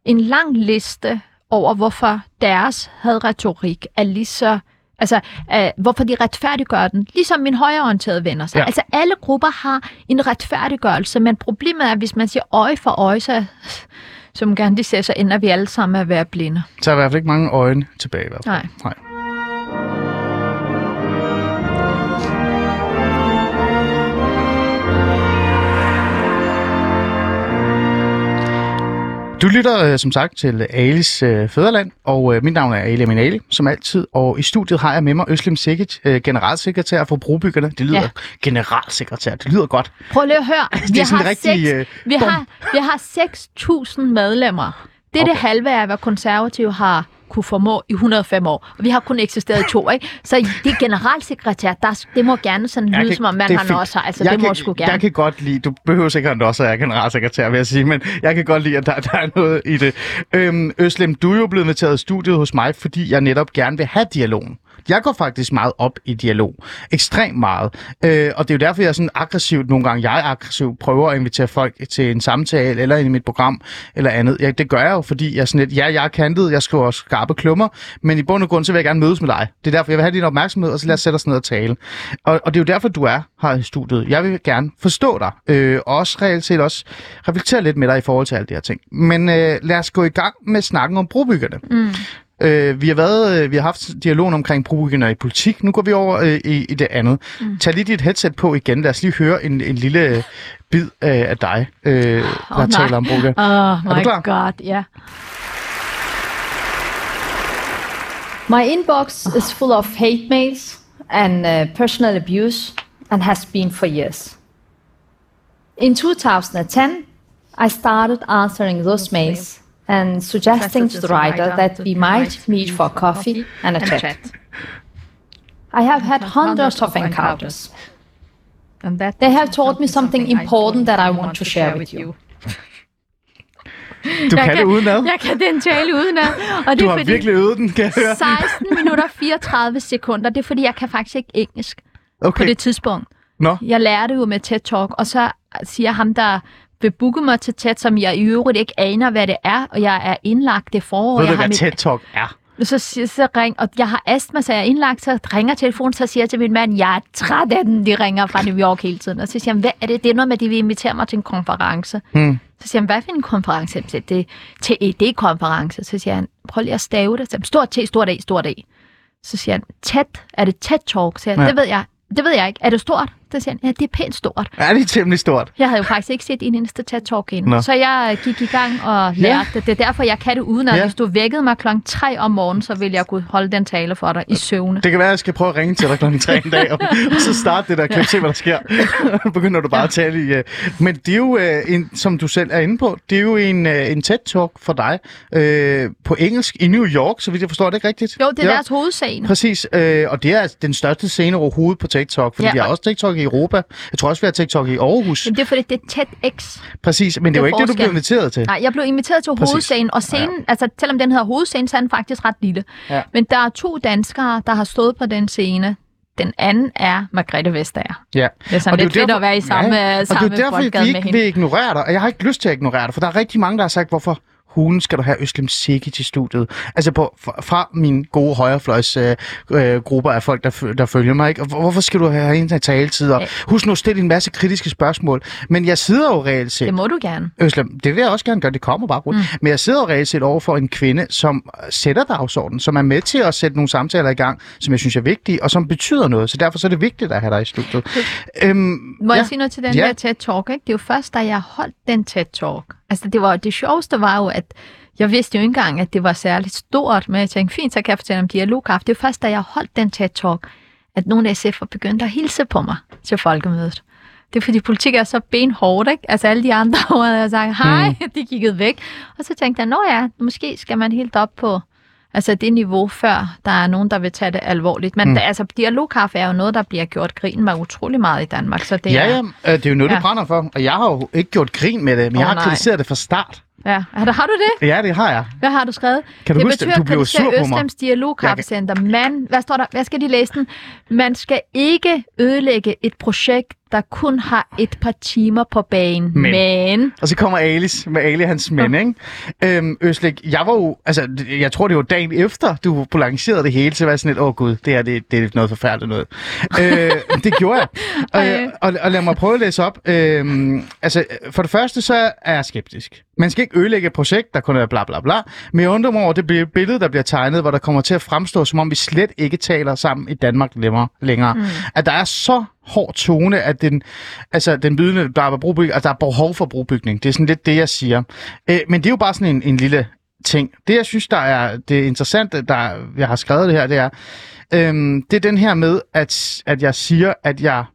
en lang liste over, hvorfor deres hadretorik er lige så Altså, øh, hvorfor de retfærdiggør den, ligesom mine højreorienterede venner. Så, Ja. Altså, alle grupper har en retfærdiggørelse, men problemet er, hvis man siger øje for øje, så, som gerne de siger, så ender vi alle sammen med at være blinde. Så er der i hvert fald ikke mange øjne tilbage i hvert fald. Nej. Nej. Du lytter øh, som sagt til Alis øh, Fæderland, og øh, mit navn er Ali Amin Ali, som altid. Og i studiet har jeg med mig Øslem Sikic, øh, generalsekretær for Brobyggerne. Det lyder ja. Generalsekretær, det lyder godt. Prøv lige at høre. det er sådan en rigtig, seks, øh, vi, bom. har, vi har 6.000 medlemmer. Det er okay. det halve af, hvad konservative har kunne formå i 105 år. Og vi har kun eksisteret i to, ikke? Så det er generalsekretær, der, det må gerne sådan lyde, kan- som om man er har har. Altså, jeg det må kan, sgu gerne. Jeg kan godt lide, du behøver sikkert også at være generalsekretær, vil jeg sige, men jeg kan godt lide, at der, der er noget i det. Øhm, Øslem, du er jo blevet inviteret i studiet hos mig, fordi jeg netop gerne vil have dialogen. Jeg går faktisk meget op i dialog. Ekstremt meget. Øh, og det er jo derfor, jeg er sådan aggressivt, nogle gange jeg er aggressiv, prøver at invitere folk til en samtale, eller ind i mit program, eller andet. Ja, det gør jeg jo, fordi jeg er sådan lidt, ja, jeg er kantet, jeg skriver skarpe klummer, men i bund og grund, så vil jeg gerne mødes med dig. Det er derfor, jeg vil have din opmærksomhed, og så lad os sætte os ned og tale. Og, og det er jo derfor, du er her i studiet. Jeg vil gerne forstå dig, øh, og også reelt set også reflektere lidt med dig i forhold til alle de her ting. Men øh, lad os gå i gang med snakken om brobyggerne. Mm. Øh, vi har været, øh, vi har haft dialogen omkring brobyggerne i politik. Nu går vi over øh, i, i det andet. Mm. Tag lige dit headset på igen. Lad os lige høre en, en lille øh, bid øh, af dig, øh, der nej. taler om brobyggerne. Oh Er du my klar? god, ja. Yeah. My inbox is full of hate mails and uh, personal abuse and has been for years. In 2010, I started answering those mails and suggesting to the writer that we might meet for coffee and a chat. I have had hundreds of encounters. And that They have taught me something important that I want to share with you. Du kan, det udenad. Jeg kan den tale udenad. Og det Du er har fordi, virkelig øvet den, kan jeg høre. 16 minutter 34 sekunder. Det er fordi, jeg kan faktisk ikke engelsk på Okay. det tidspunkt. Nå, Jeg lærte jo med TED Talk, og så siger ham, der vil booke mig til TED, som jeg i øvrigt ikke aner, hvad det er, og jeg er indlagt det forår. ved jeg du, hvad TED Talk er? Så, siger, så ring, og jeg har astma, så jeg er indlagt, så ringer telefonen, så siger jeg til min mand, jeg er træt af den, de ringer fra New York hele tiden. Og så siger han, hvad er det? Det er noget med, at de vil invitere mig til en konference. Hmm. Så siger han, hvad for en konference? Jeg siger, Det er TED-konference. Så siger han, prøv lige at stave det. Så Stort T, stort E, stort E. Så siger han, TED, er det TED Talk? Så siger han, Ja. det ved jeg. Det ved jeg ikke. Er det stort? Så siger han, ja, det er pænt stort. Ja, det er temmelig stort. Jeg havde jo faktisk ikke set en eneste TED-talk inden. Så jeg gik i gang og lærte det. Det er derfor, jeg kan det uden, at Ja. hvis du vækkede mig klokken 3 om morgenen, så ville jeg kunne holde den tale for dig i søvne. Det kan være, at jeg skal prøve at ringe til dig klokken 3 en dag, og, og så starte det der klip, se hvad der sker. Begynder du bare at tale i... Uh... Men det er jo, uh, en, som du selv er inde på, det er jo en, uh, en TED-talk for dig uh, på engelsk i New York, så vidt jeg forstår det ikke rigtigt. Jo, det er deres hovedscene. Præcis, øh, og det er den største scene overhovedet på TikTok, fordi Ja, ja. vi har og- også TikTok i Europa. Jeg tror også, vi har TikTok i Aarhus. Men det er fordi, det er TEDx. Præcis, men det er jo det ikke er det, du blev forskel. inviteret til. Nej, jeg blev inviteret til Præcis. hovedscenen, og scenen, ja. altså selvom den hedder hovedscenen, så er den faktisk ret lille. Ja. Men der er to danskere, der har stået på den scene. Den anden er Margrethe Vestager. Ja. Det er sådan Og lidt fedt at være i samme, ja, og samme det er derfor, vi med ikke vil ignorere dig, og jeg har ikke lyst til at ignorere dig, for der er rigtig mange, der har sagt, hvorfor hulen skal du have Øslem Siki til studiet. Altså på, fra, mine gode højrefløjs øh, øh, grupper af folk, der, der følger mig. Ikke? Og hvor- hvorfor skal du have en af taletid? Og husk nu at stille en masse kritiske spørgsmål. Men jeg sidder jo reelt set... Det må du gerne. Øslem, det vil jeg også gerne gøre, det kommer bare rundt. Mm. Men jeg sidder jo reelt set over for en kvinde, som sætter dagsordenen, som er med til at sætte nogle samtaler i gang, som jeg synes er vigtige, og som betyder noget. Så derfor så er det vigtigt at have dig i studiet. Øhm, Må ja. jeg sige noget til den Ja. der TED-talk? Ikke? Det er jo først, da jeg holdt den TED-talk. Altså, det, var, det sjoveste var jo, at jeg vidste jo ikke engang, at det var særligt stort, men jeg tænkte, fint, så kan jeg fortælle om dialogkaffe. Det var først, da jeg holdt den TED-talk, at nogle SF'er begyndte at hilse på mig til folkemødet. Det er fordi politik er så benhårdt, ikke? Altså alle de andre over havde sagt, hej, mm. de kiggede væk. Og så tænkte jeg, nå ja, måske skal man helt op på altså det niveau, før der er nogen, der vil tage det alvorligt. Men mm. altså, dialogkaffe er jo noget, der bliver gjort grin med utrolig meget i Danmark. Så det Ja, er, ja, øh, det er jo noget, Ja. du brænder for. Og jeg har jo ikke gjort grin med det, men Åh, jeg har nej. kritiseret det fra start. ja. Har, du- har du det? Ja, det har jeg. Hvad har du skrevet? Kan du huske det? betyder Du blev sur på mig. Østlems Dialogkaffecenter. Man, hvad står der? Hvad skal de læse den? Man skal ikke ødelægge et projekt, der kun har et par timer på banen. Men. Men Og så kommer Alice med Ali hans mænd, ikke? Øhm, Øslik, jeg var jo, altså, jeg tror, det var dagen efter, du lancerede det hele, så var jeg sådan lidt, åh gud, det her, det, det er noget forfærdeligt noget. øh, det gjorde jeg. Ej. Øh, og, og lad mig prøve at læse op. Øhm, altså, for det første, så er jeg skeptisk. Man skal ikke ødelægge et projekt, der kun er bla bla bla. Men jeg undrer mig over det bi- billede, der bliver tegnet, hvor der kommer til at fremstå, som om vi slet ikke taler sammen i Danmark længere. længere. Mm. At der er så hård tone, at den, altså, den bydende, der er, brobygning, altså, der er behov for brobygning. Det er sådan lidt det, jeg siger. Øh, men det er jo bare sådan en, en lille ting. Det, jeg synes, der er det interessante, der jeg har skrevet det her, det er, øhm, det er den her med, at, at jeg siger, at jeg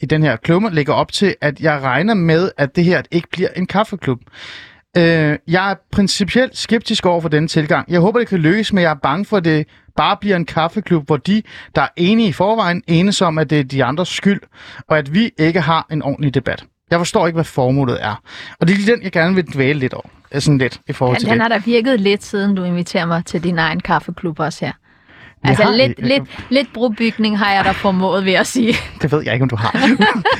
i den her klumme lægger op til, at jeg regner med, at det her ikke bliver en kaffeklub. Øh, jeg er principielt skeptisk over for denne tilgang. Jeg håber, det kan lykkes, men jeg er bange for, at det bare bliver en kaffeklub, hvor de, der er enige i forvejen, enes om, at det er de andres skyld, og at vi ikke har en ordentlig debat. Jeg forstår ikke, hvad formålet er. Og det er lige den, jeg gerne vil dvæle lidt over. Øh, Sådan lidt i forhold ja, til den det. har da virket lidt, siden du inviterer mig til din egen kaffeklub også her. Jeg Altså har- lidt, jeg- lidt, lidt brobygning har jeg da formået ved at sige. Det ved jeg ikke, om du har.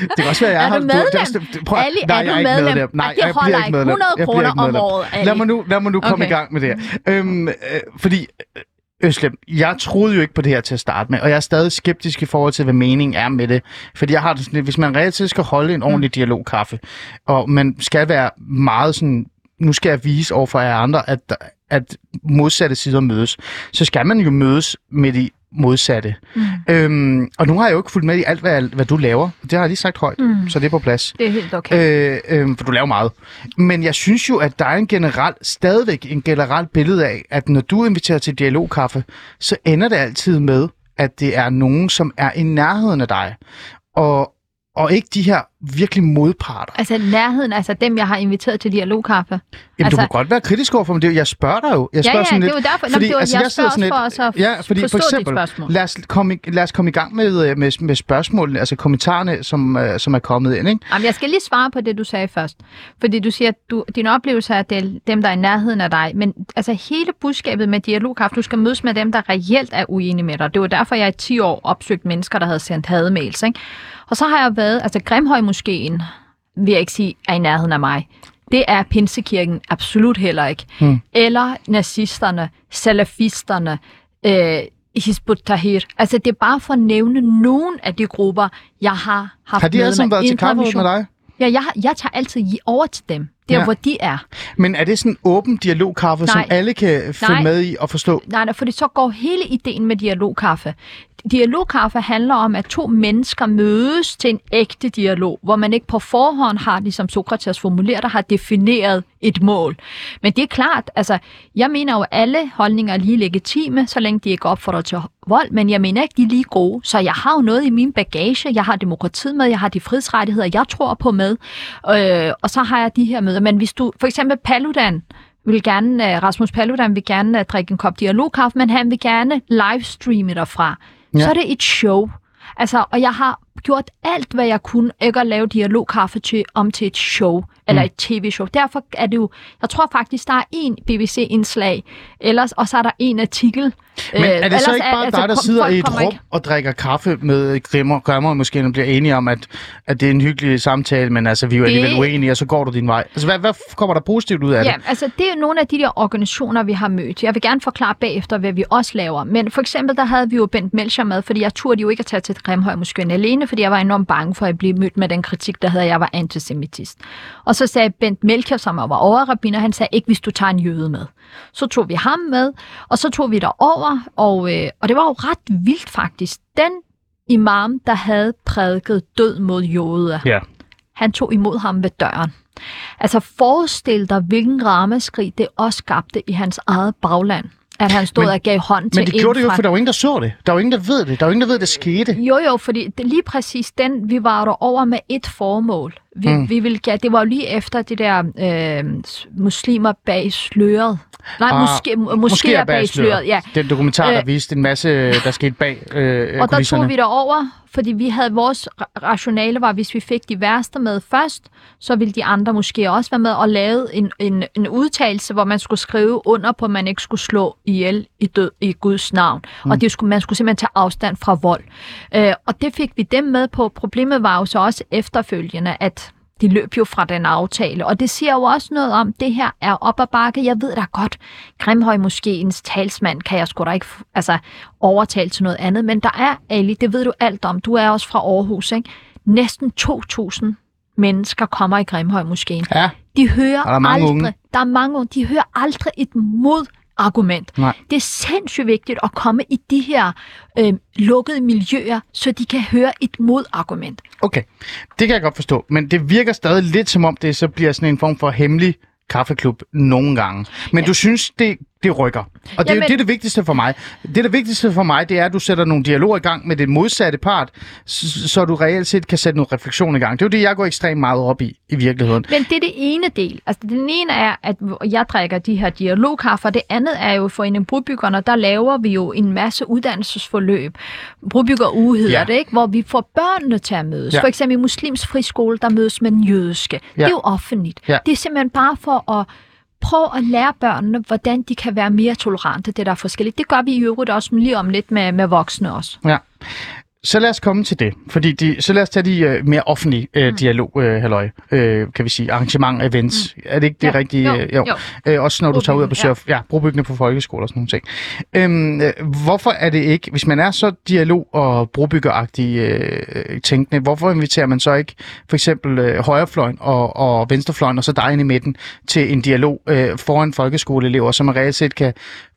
det kan også være, jeg Er har... du medlem? det også- det- prøv, Ali, nej, er jeg du ikke medlem? medlem. Nej, Ej, det jeg bliver ikke medlem. 100 Jeg bliver kroner om året, Ali. Lad mig nu, lad mig nu komme Okay. i gang med det her. Øhm, øh, fordi, øh, Øslem, jeg troede jo ikke på det her til at starte med, og jeg er stadig skeptisk i forhold til, hvad meningen er med det. Fordi jeg har det sådan lidt, hvis man reelt set skal holde en ordentlig dialogkaffe, og man skal være meget sådan, nu skal jeg vise over for jer andre, at, at modsatte sider mødes, så skal man jo mødes med de modsatte. Mm. Øhm, og nu har jeg jo ikke fulgt med i alt, hvad, hvad du laver. Det har jeg lige sagt højt, mm. så det er på plads. Det er helt okay. Øh, øh, for du laver meget. Men jeg synes jo, at der er en generel, stadigvæk en generel billede af, at når du inviterer til dialogkaffe, så ender det altid med, at det er nogen, som er i nærheden af dig. Og, og ikke de her virkelig modparter. Altså nærheden, altså dem, jeg har inviteret til dialogkaffe. Jamen, altså, altså- du må godt være kritisk over for dem. Det er jo- Jeg spørger dig jo. Jeg Ja, spørger ja, sådan det lidt, er jo derfor. Nå, men det var- jeg sidder spørger sådan også for også at ja, fordi for eksempel, spørgsmål. Lad os, komme, i- lad os komme i gang med, øh, med, med spørgsmålene, altså kommentarerne, som, øh, som er kommet ind. Ikke? Jamen, jeg skal lige svare på det, du sagde først. Fordi du siger, at du, din oplevelse er, at det er dem, der er i nærheden af dig. Men altså hele budskabet med dialogkraft, du skal mødes med dem, der reelt er uenige med dig. Det var derfor, jeg i 10 år opsøgte mennesker, der havde sendt hademails. Ikke? Og så har jeg været, altså Grimhøj Moskeen, vil jeg ikke sige, er i nærheden af mig. Det er Pinsekirken absolut heller ikke. Hmm. Eller nazisterne, salafisterne, øh, Hizb ut-Tahrir. Altså, det er bare for at nævne nogle af de grupper, jeg har haft Har de alle sammen været til kaffe med dig? Ja, jeg, jeg tager altid over til dem, der Ja. hvor de er. Men er det sådan en åben dialogkaffe, som Nej. alle kan følge Nej. med i og forstå? Nej, nej, fordi så går hele ideen med dialogkaffe. Dialogkaffe handler om, at to mennesker mødes til en ægte dialog, hvor man ikke på forhånd har, ligesom Sokrates formulerer det, har defineret et mål. Men det er klart, altså, jeg mener jo, at alle holdninger er lige legitime, så længe de ikke opfordrer til vold, men jeg mener ikke, de er lige gode. Så jeg har jo noget i min bagage, jeg har demokratiet med, jeg har de frihedsrettigheder, jeg tror på med, øh, og så har jeg de her møder. Men hvis du, for eksempel Paludan, vil gerne, øh, Rasmus Paludan vil gerne øh, drikke en kop dialogkaffe, men han vil gerne livestreame derfra. Ja. Så er det et show. Altså, og jeg har gjort alt, hvad jeg kunne, ikke at lave dialogkaffe til, om til et show, eller et tv-show. Derfor er det jo, jeg tror faktisk, der er en BBC-indslag, ellers, og så er der en artikel. Men er det ellers så ikke bare altså, dig, der sidder i et rum ikke- og drikker kaffe med grimmer, grimmer måske og bliver enige om, at, at det er en hyggelig samtale, men altså, vi er jo Det- alligevel uenige, og så går du din vej. Altså, hvad, hvad kommer der positivt ud af Ja, det? altså det er nogle af de der organisationer, vi har mødt. Jeg vil gerne forklare bagefter, hvad vi også laver. Men for eksempel, der havde vi jo Bent Melcher med, fordi jeg turde jo ikke at tage til Grimhøj Moskøen alene, fordi jeg var enormt bange for at blive mødt med den kritik, der havde, at jeg var antisemitist. Og så sagde Bent Melcher, som var overrabiner, han sagde ikke, hvis du tager en jøde med. Så tog vi ham med, og så tog vi derover, og, øh, og det var jo ret vildt faktisk. Den imam, der havde prædiket død mod jøder, Ja. han tog imod ham ved døren. Altså forestil dig, hvilken ramaskrig det også skabte i hans eget bagland. At han stod Men- og gav hånd til Men det gjorde det jo, fra- for der var ingen, der så det. Der var ingen, der ved det. Der var ingen, der ved, det skete. Jo, jo, fordi det, lige præcis den, vi var der over med et formål. Vi, mm. vi ville, ja, det var jo lige efter det der øh, muslimer bag sløret. Nej, Ah, måske, måske er bag sløret, ja. Den dokumentar, der Øh, viste en masse, der skete bag øh, Og der kulisserne. tog vi derover, fordi vi havde vores ra- rationale var, hvis vi fik de værste med først, så ville de andre måske også være med og lave en, en, en udtalelse, hvor man skulle skrive under på, at man ikke skulle slå ihjel i død i Guds navn. Mm. Og det skulle, man skulle simpelthen tage afstand fra vold. Øh, og det fik vi dem med på. Problemet var jo så også efterfølgende, at de løb jo fra den aftale, og det siger jo også noget om, det her er op ad bakke. Jeg ved da godt, Grimhøj Moskéens talsmand kan jeg sgu da ikke altså, overtale til noget andet, men der er, Ali, det ved du alt om, du er også fra Aarhus, ikke? Næsten 2.000 mennesker kommer i Grimhøj Moskéen. Ja, De hører der er mange aldrig, unge. der er mange unge, de hører aldrig et modargument. Nej. Det er sindssygt vigtigt at komme i de her øh, lukkede miljøer, så de kan høre et modargument. okay. Det kan jeg godt forstå. Men det virker stadig lidt som om, det så bliver sådan en form for hemmelig kaffeklub nogle gange. Men ja. du synes, det, det rykker. Og det er jo Jamen- det, er det vigtigste for mig. Det, er det vigtigste for mig, det er, at du sætter nogle dialoger i gang med det modsatte part, s- så du reelt set kan sætte nogle refleksion i gang. Det er jo det, jeg går ekstremt meget op i, i virkeligheden. Men det er det ene del. Altså, den ene er, at jeg drikker de her dialogkaffer. Det andet er jo for en brobyggerne, der laver vi jo en masse uddannelsesforløb. Brobygger uge hedder Ja. det, ikke? Hvor vi får børnene til at mødes. Ja. Ja. For eksempel i muslims friskole, der mødes med den jødiske. Ja. Det er jo offentligt. Ja. Det er simpelthen bare for at prøv at lære børnene, hvordan de kan være mere tolerante. Det der er forskelligt. Det gør vi i øvrigt også lige om lidt med, med voksne også. Ja. Så lad os komme til det, fordi de, så lad os tage de uh, mere offentlige uh, mm. dialog, uh, halløj, uh, kan vi sige, arrangementer, events. Mm. Er det ikke det Ja. rigtige? Jo, øh, jo. jo. Uh, også når du tager ud og besøger ja. Ja, brobyggende på folkeskoler og sådan nogle ting. Um, uh, hvorfor er det ikke, hvis man er så dialog- og brobyggeragtig uh, tænkende, hvorfor inviterer man så ikke for eksempel uh, højrefløjen og, og venstrefløjen, og så dig inde i midten, til en dialog uh, foran folkeskoleelever, så man reelt set kan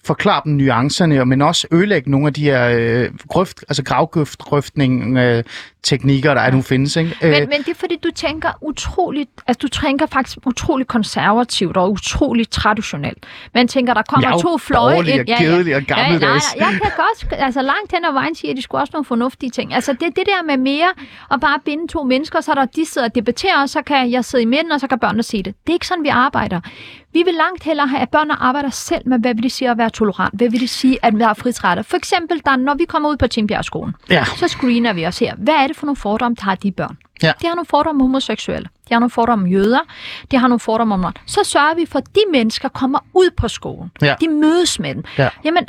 forklare dem nuancerne, men også ødelægge nogle af de her øh, grøft, altså gravgrøftning øh, teknikker, der er nu findes. Ikke? Øh, Men, men det er fordi, du tænker utroligt, altså du tænker faktisk utroligt konservativt og utroligt traditionelt. Man tænker, der kommer Jeg er to fløje borgerlig og kedelig og ja, nej, gammeldags. nej, jeg kan godt, altså langt hen ad vejen sige, at de skulle også nogle fornuftige ting. Altså det, det der med mere at bare binde to mennesker, så der de sidder og debatterer, og så kan jeg sidde i midten, og så kan børnene se det. Det er ikke sådan, vi arbejder. Vi vil langt hellere have, at børnene arbejder selv med, hvad vil det sige at være tolerant? Hvad vil det sige at være fritrættet? For eksempel, der, når vi kommer ud på Tinbjergskolen, Ja. så screener vi os her. Hvad er det for nogle fordomme, der har de børn? Ja. De har nogle fordomme om homoseksuelle. De har nogle fordomme om jøder. De har nogle fordomme om noget. Så sørger vi for, at de mennesker kommer ud på skolen. Ja. De mødes med dem. Ja. Jamen,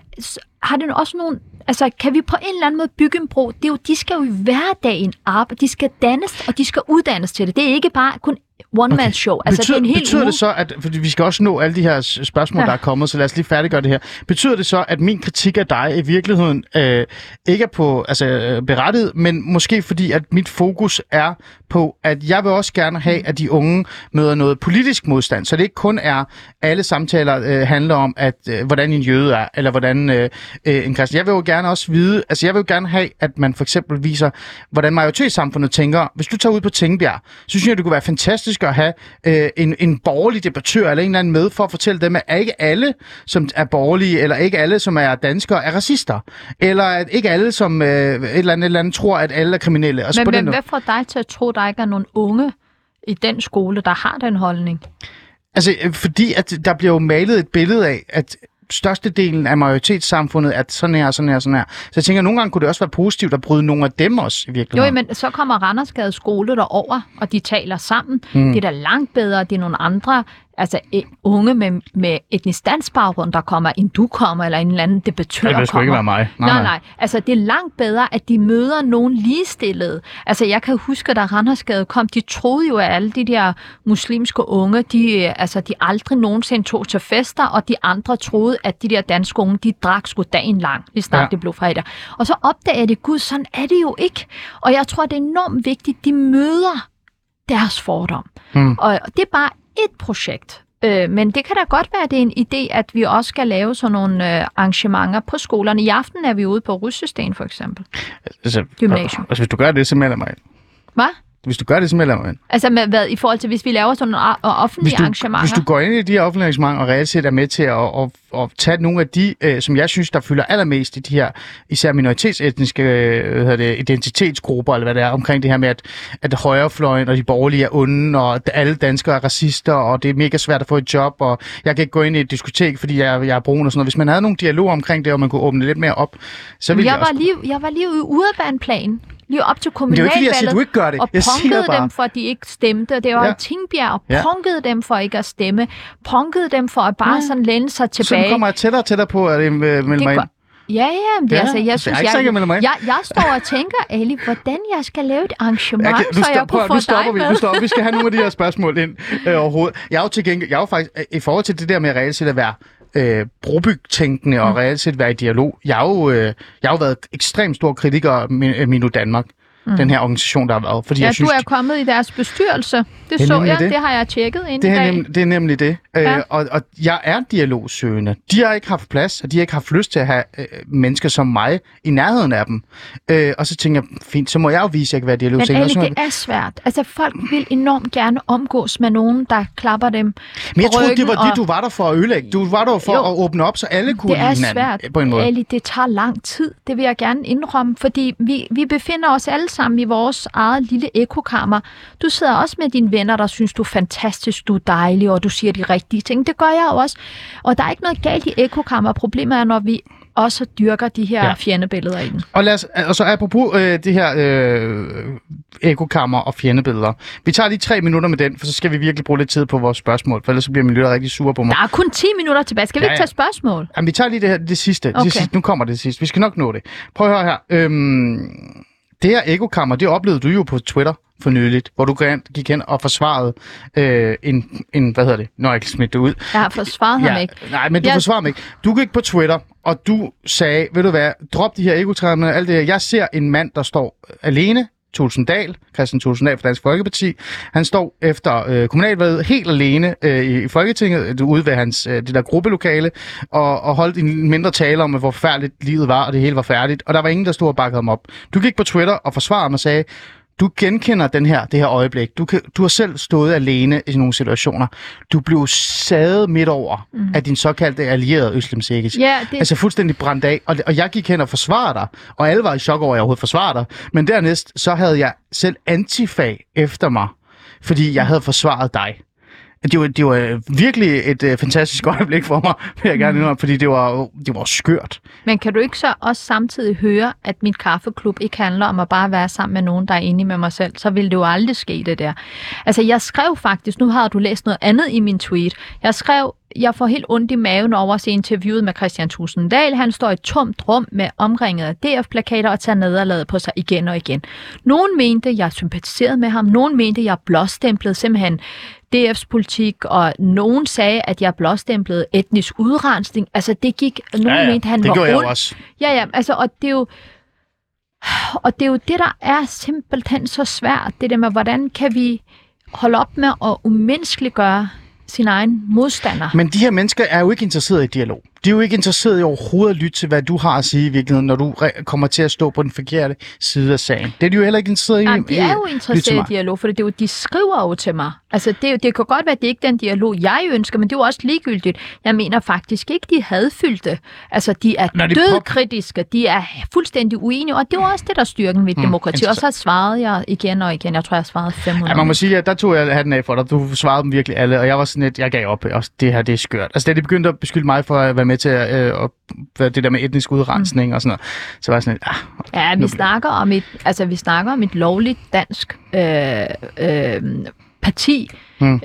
har det også nogle... Altså, kan vi på en eller anden måde bygge en bro? Det er jo, de skal jo i hverdagen arbejde. De skal dannes, og de skal uddannes til det. Det er ikke bare kun one-man-show. Altså, betyder, det er en hel betyder uge. det så, at fordi vi skal også nå alle de her spørgsmål. Ja. der er kommet, så lad os lige færdiggøre det her. Betyder det så, at min kritik af dig i virkeligheden øh, ikke er på altså, øh, berettiget, men måske fordi, at mit fokus er på, at jeg vil også gerne have, at de unge møder noget politisk modstand, så det ikke kun er, alle samtaler øh, handler om, at øh, hvordan en jøde er, eller hvordan øh, øh, en kristen. Jeg vil jo gerne også vide, altså jeg vil jo gerne have, at man for eksempel viser, hvordan majoritetssamfundet tænker. Hvis du tager ud på Tingbjerg, så synes jeg, det kunne være fantastisk at have øh, en, en borgerlig debattør eller en eller anden med for at fortælle dem, at ikke alle, som er borgerlige, eller ikke alle, som er danskere, er racister. Eller at ikke alle, som øh, et, eller andet, et eller andet tror, at alle er kriminelle. Altså, Men, på men den hvad får dig til at tro, at der ikke er nogen unge i den skole, der har den holdning? Altså, øh, fordi at der bliver jo malet et billede af, at størstedelen af majoritetssamfundet er sådan her, sådan her, sådan her. Så jeg tænker, at nogle gange kunne det også være positivt at bryde nogle af dem også i Jo, virkeligheden. men så kommer Randersgade skole derover, og de taler sammen. Mm. Det er da langt bedre, det er nogle andre altså unge med, med etnisk dansk baggrund, der kommer, end du kommer, eller en eller anden debattør Ja, det kommer. ikke være mig. Nej, Nej, nej. Altså, det er langt bedre, at de møder nogen ligestillede. Altså, jeg kan huske, da Randersgade kom, de troede jo, at alle de der muslimske unge, de, altså, de aldrig nogensinde tog til fester, og de andre troede, at de der danske unge, de drak sgu dagen lang, lige snart Ja. det blev fredag. Og så opdager de, gud, sådan er det jo ikke. Og jeg tror, det er enormt vigtigt, de møder deres fordom. Mm. Og det er bare et projekt. Øh, men det kan da godt være, at det er en idé, at vi også skal lave sådan nogle øh, arrangementer på skolerne. I aften er vi ude på Ryssysten for eksempel. Altså, Gymnasium. Altså, hvis du gør det, så melder mig. Hvad? Hvis du gør det, så melder man. Altså med hvad, i forhold til, hvis vi laver sådan nogle offentlige Hvis du, arrangementer? hvis du går ind i de her offentlige arrangementer og reelt set er med til at, at, at, at tage nogle af de, øh, som jeg synes, der fylder allermest i de her, især minoritetsetniske øh, hvad det, identitetsgrupper, eller hvad det er, omkring det her med, at, at højrefløjen og de borgerlige er onde, og at alle danskere er racister, og det er mega svært at få et job, og jeg kan ikke gå ind i et diskotek, fordi jeg, jeg er brun og sådan noget. Hvis man havde nogle dialoger omkring det, og man kunne åbne lidt mere op, så ville jeg, jeg, var også... lige, jeg var lige ude i udbaneplanen, lige op til det er jo ikke, fordi jeg siger, kommunalvalget, du ikke gør det. og Jeg punkede dem for, at de ikke stemte. Det var Ja. i Tingbjerg, Ja. punkede dem for ikke at stemme, punkede dem for at bare Ja. sådan læne sig Så tilbage. kommer jeg tættere og tættere på, at det øh, melder mig ind. Ja, ja, men det, Ja, altså, så jeg synes, jeg jeg jeg, jeg, jeg står og tænker, Ali, hvordan jeg skal lave et arrangement, Jeg kan, så jeg kunne få nu stopper dig vi. med. Nu stopper. vi. Skal have nogle af de her spørgsmål ind øh, overhovedet. Jeg er jo til gengæld, jeg er jo faktisk, i forhold til det der med reelt set at være øh, brobygtænkende og Mm. reelt set være i dialog, jeg har jo, øh, jeg har jo været ekstremt stor kritiker af Min- af Minu Danmark. Mm. Den her organisation, der har været. Fordi Ja, jeg synes, du er kommet i deres bestyrelse. Det, det så jeg, det. det. har jeg tjekket ind det i er, dag. nem, det er nemlig det. Ja. Ja. Øh, og, og jeg er dialogsøgende. De har ikke haft plads, og de har ikke haft lyst til at have øh, mennesker som mig i nærheden af dem. Øh, og så tænker jeg, fint, så må jeg jo vise, at jeg kan være Men dialogsøgende. Ali, må jeg- det er svært. Altså, folk vil enormt gerne omgås med nogen, der klapper dem Men jeg troede, det var det, og- du var der for at ødelægge. Du var der for Jo. at åbne op, så alle kunne Det er hinanden svært, på en måde. Ali, det tager lang tid. Det vil jeg gerne indrømme, fordi vi, vi befinder os alle sammen i vores eget lille ekokammer. Du sidder også med dine venner, der synes, du er fantastisk, du er dejlig, og du siger de rigtige ting. Det gør jeg også. Og der er ikke noget galt i ekokammer. Problemet er, når vi også dyrker de her Ja. fjendebilleder i den. Og, lad os, og så apropos øh, det her øh, ekokammer og fjendebilleder. Vi tager lige tre minutter med den, for så skal vi virkelig bruge lidt tid på vores spørgsmål, for ellers så bliver min lytter rigtig sur på mig. Der er kun 10 minutter tilbage. Skal vi Ja, ikke tage spørgsmål? Jamen, vi tager lige det, her, det sidste. Okay. Det sidste. Nu kommer det sidste. Vi skal nok nå det. Prøv at høre her. Øhm, det her ekokammer, det oplevede du jo på Twitter for nyligt, hvor du gik hen og forsvarede øh, en, en, hvad hedder det, når jeg kan smide det ud. Jeg har forsvaret ham ikke. Nej, men du Jeg- forsvarer mig ikke. Du gik på Twitter, og du sagde, ved du hvad, drop de her ekotræner og alt det her. Jeg ser en mand, der står alene, Tulsendal, Christian Tulsendal fra Dansk Folkeparti. Han står efter øh, kommunalvalget helt alene øh, i, i Folketinget, øh, ude ved hans, øh, det der gruppelokale, og, og holdt en mindre tale om, hvor forfærdeligt livet var, og det hele var færdigt. Og der var ingen, der stod og bakkede ham op. Du gik på Twitter og forsvarede ham og sagde, du genkender den her, det her øjeblik. Du, kan, du har selv stået alene i nogle situationer. Du blev sadet midt over mm. af din såkaldte allierede Øslem Sekic. Ja, det, Altså fuldstændig brændt af. Og, og jeg gik hen og forsvarede dig. Og alle var i chok over, at jeg overhovedet forsvarede dig. Men dernæst, så havde jeg selv antifag efter mig. Fordi jeg havde forsvaret dig. Det var, det var virkelig et uh, fantastisk øjeblik for mig, vil jeg gerne indrømme, fordi det var, det var skørt. Men kan du ikke så også samtidig høre, at mit kaffeklub ikke handler om at bare være sammen med nogen, der er enige med mig selv? Så ville det jo aldrig ske, det der. Altså, jeg skrev faktisk, nu har du læst noget andet i min tweet. Jeg skrev, jeg får helt ondt i maven over at se interviewet med Christian Tusinddal. Han står i et tomt rum med omringet af DF-plakater og tager nederlaget på sig igen og igen. Nogen mente, jeg sympatiserede med ham. Nogen mente, jeg blåstemplede simpelthen DF's politik, og nogen sagde, at jeg blåstemplede etnisk udrensning. Altså, det gik... Nogen Ja, ja, mente, han det var gjorde jeg ond. jo også. Ja, ja, altså, og det er jo... Og det er jo det, der er simpelthen så svært. Det der med, hvordan kan vi holde op med at umenneskeliggøre sin egen modstander? Men de her mennesker er jo ikke interesseret i dialog. De er jo ikke interesseret i overhovedet at lytte til, hvad du har at sige i virkeligheden, når du kommer til at stå på den forkerte side af sagen. Det er de jo heller ikke interesseret i. Ja, de er jo interesseret i dialog, for det er jo, de skriver jo til mig. Altså, det, det kan godt være, at det ikke er den dialog, jeg ønsker, men det er jo også ligegyldigt. Jeg mener faktisk ikke, de hadfyldte. Altså, de er Når de dødkritiske, de er fuldstændig uenige, og det er jo også det, der er styrken ved Hmm, demokrati. Og så svaret jeg igen og igen. Jeg tror, jeg har svaret 500. Ja, man må sige, at der tog jeg hatten af for dig. Du svarede dem virkelig alle, og jeg var sådan lidt, jeg gav op. Også det her, det er skørt. Altså, da de begyndte at beskylde mig for at være med til at, øh, at det der med etnisk udrensning mm. og sådan noget, så var jeg sådan lidt, ah, Ja, Nu vi bliver- snakker om et, altså vi snakker om et lovligt dansk øh, øh, parti. Hmm. Øh,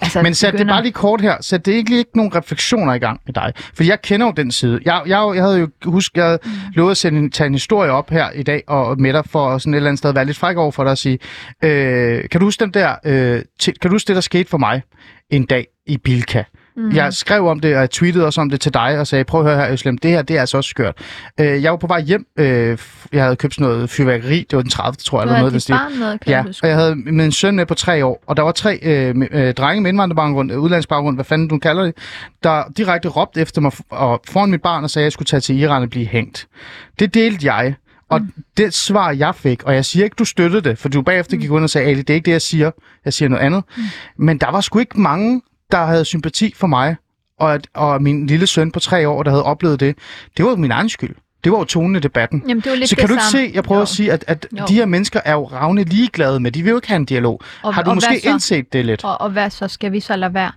altså, Men sæt det begynder- bare lige kort her. Sæt det ikke lige ikke nogen refleksioner i gang med dig. For jeg kender jo den side. Jeg, jeg, jeg havde jo husk, jeg havde Mm. lovet at sende, en- tage en historie op her i dag og med dig for sådan et eller andet sted være lidt fræk over for dig og sige, øh, kan du huske den der, øh, kan du huske det, der skete for mig en dag i Bilka? Mm. Jeg skrev om det, og jeg tweetede også om det til dig, og sagde, prøv at høre her, Øslem, det her, det er altså også skørt. Øh, jeg var på vej hjem, øh, jeg havde købt sådan noget fyrværkeri, det var den 30. tror jeg, eller noget. stil. barn med, kan Ja, og jeg havde min søn med på tre år, og der var tre øh, øh, drenge med indvandrerbaggrund, øh, udlandsbaggrund, hvad fanden du kalder det, der direkte råbte efter mig og foran mit barn og sagde, at jeg skulle tage til Iran og blive hængt. Det delte jeg, Og det svar, jeg fik, og jeg siger ikke, du støttede det, for du bagefter gik ind og sagde, Ali, det er ikke det, jeg siger. Jeg siger noget andet. Mm. Men der var sgu ikke mange, der havde sympati for mig, og, at, og min lille søn på tre år, der havde oplevet det. Det var min egen skyld. Det var jo tonen i debatten. Jamen, det jo lidt Så kan det du ikke samme. se, jeg prøver Jo. at sige, at, at Jo. de her mennesker er jo ravne ligeglade med. De vil jo ikke have en dialog. Og- Har du og måske indset det lidt? Og, og hvad så? Skal vi så lade være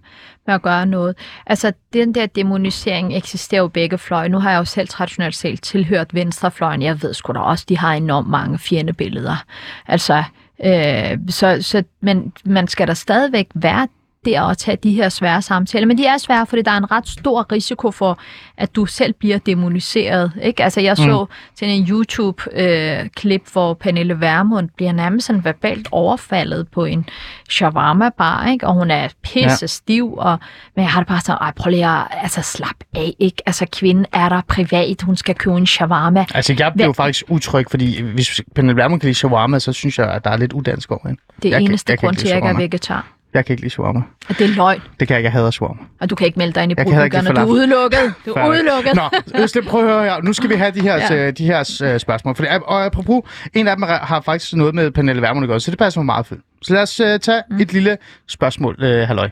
med at gøre noget? Altså, den der demonisering eksisterer jo begge fløje. Nu har jeg jo selv traditionelt set tilhørt venstrefløjen. Jeg ved sgu da også, de har enormt mange fjendebilleder. Altså, øh, så, så, men man skal da stadigvæk være der og tage de her svære samtaler. Men de er svære, fordi der er en ret stor risiko for, at du selv bliver demoniseret. Ikke? Altså, jeg så mm. til en YouTube-klip, hvor Pernille Vermund bliver nærmest sådan verbalt overfaldet på en shawarma-bar, ikke? og hun er pisse Ja. stiv, og, men jeg har det bare sådan, ej, prøv lige at altså, slap af, ikke? Altså, kvinden er der privat, hun skal købe en shawarma. Altså, jeg blev Hvad- faktisk utryg, fordi hvis Pernille Vermund kan lide shawarma, så synes jeg, at der er lidt udansk over hende. Det er Jeg kan- eneste jeg kan grund ikke til, at jeg ikke er vegetar. Jeg kan ikke lide shawarma. Og det er løgn, Det kan jeg ikke. Jeg hader shawarma. og du kan ikke melde dig ind i brudbyggerne. Du er udelukket. Du er udelukket. Nå, Øsle, prøv at høre her. Nu skal vi have de her, Ja. ja. de her øh, spørgsmål. For, og apropos, en af dem har faktisk noget med Pernille Vermund at gøre, så det passer mig meget fint. Så lad os øh, tage mm. et lille spørgsmål, øh, halløj.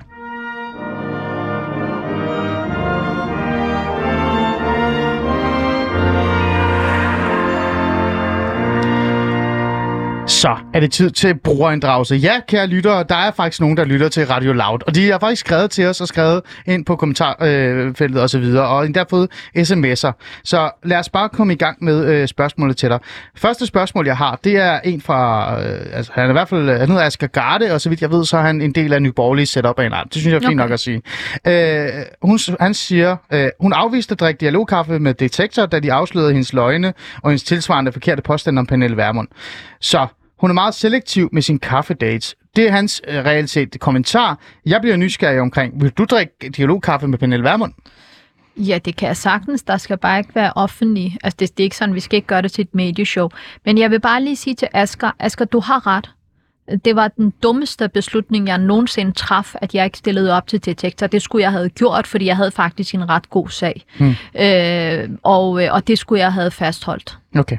Så er det tid til brugerinddragelse. Ja, kære lyttere, der er faktisk nogen, der lytter til Radio Loud. Og de har faktisk skrevet til os og skrevet ind på kommentarfeltet og så videre, og endda fået sms'er. Så lad os bare komme i gang med øh, spørgsmålet til dig. Første spørgsmål, jeg har, det er en fra, øh, altså han er i hvert fald, han hedder Asger Garde, og så vidt jeg ved, så er han en del af Nyborgerlige setup af en art. Det synes jeg er fint Okay. nok at sige. Øh, hun, han siger, øh, hun afviste at drikke dialogkaffe med detektor, da de afslørede hendes løgne og hendes tilsvarende forkerte påstand om Pernille Vermund. Så hun er meget selektiv med sin kaffedates. Det er hans øh, reelt set kommentar. Jeg bliver nysgerrig omkring, vil du drikke dialogkaffe med Pernille Vermund? Ja, det kan jeg sagtens. Der skal bare ikke være offentlig. Altså, det, det er ikke sådan, vi skal ikke gøre det til et medieshow. Men jeg vil bare lige sige til Asger, Asger, du har ret. Det var den dummeste beslutning, jeg nogensinde traf, at jeg ikke stillede op til detektor. Det skulle jeg have gjort, fordi jeg havde faktisk en ret god sag. Hmm. Øh, og, øh, og det skulle jeg have fastholdt. Okay.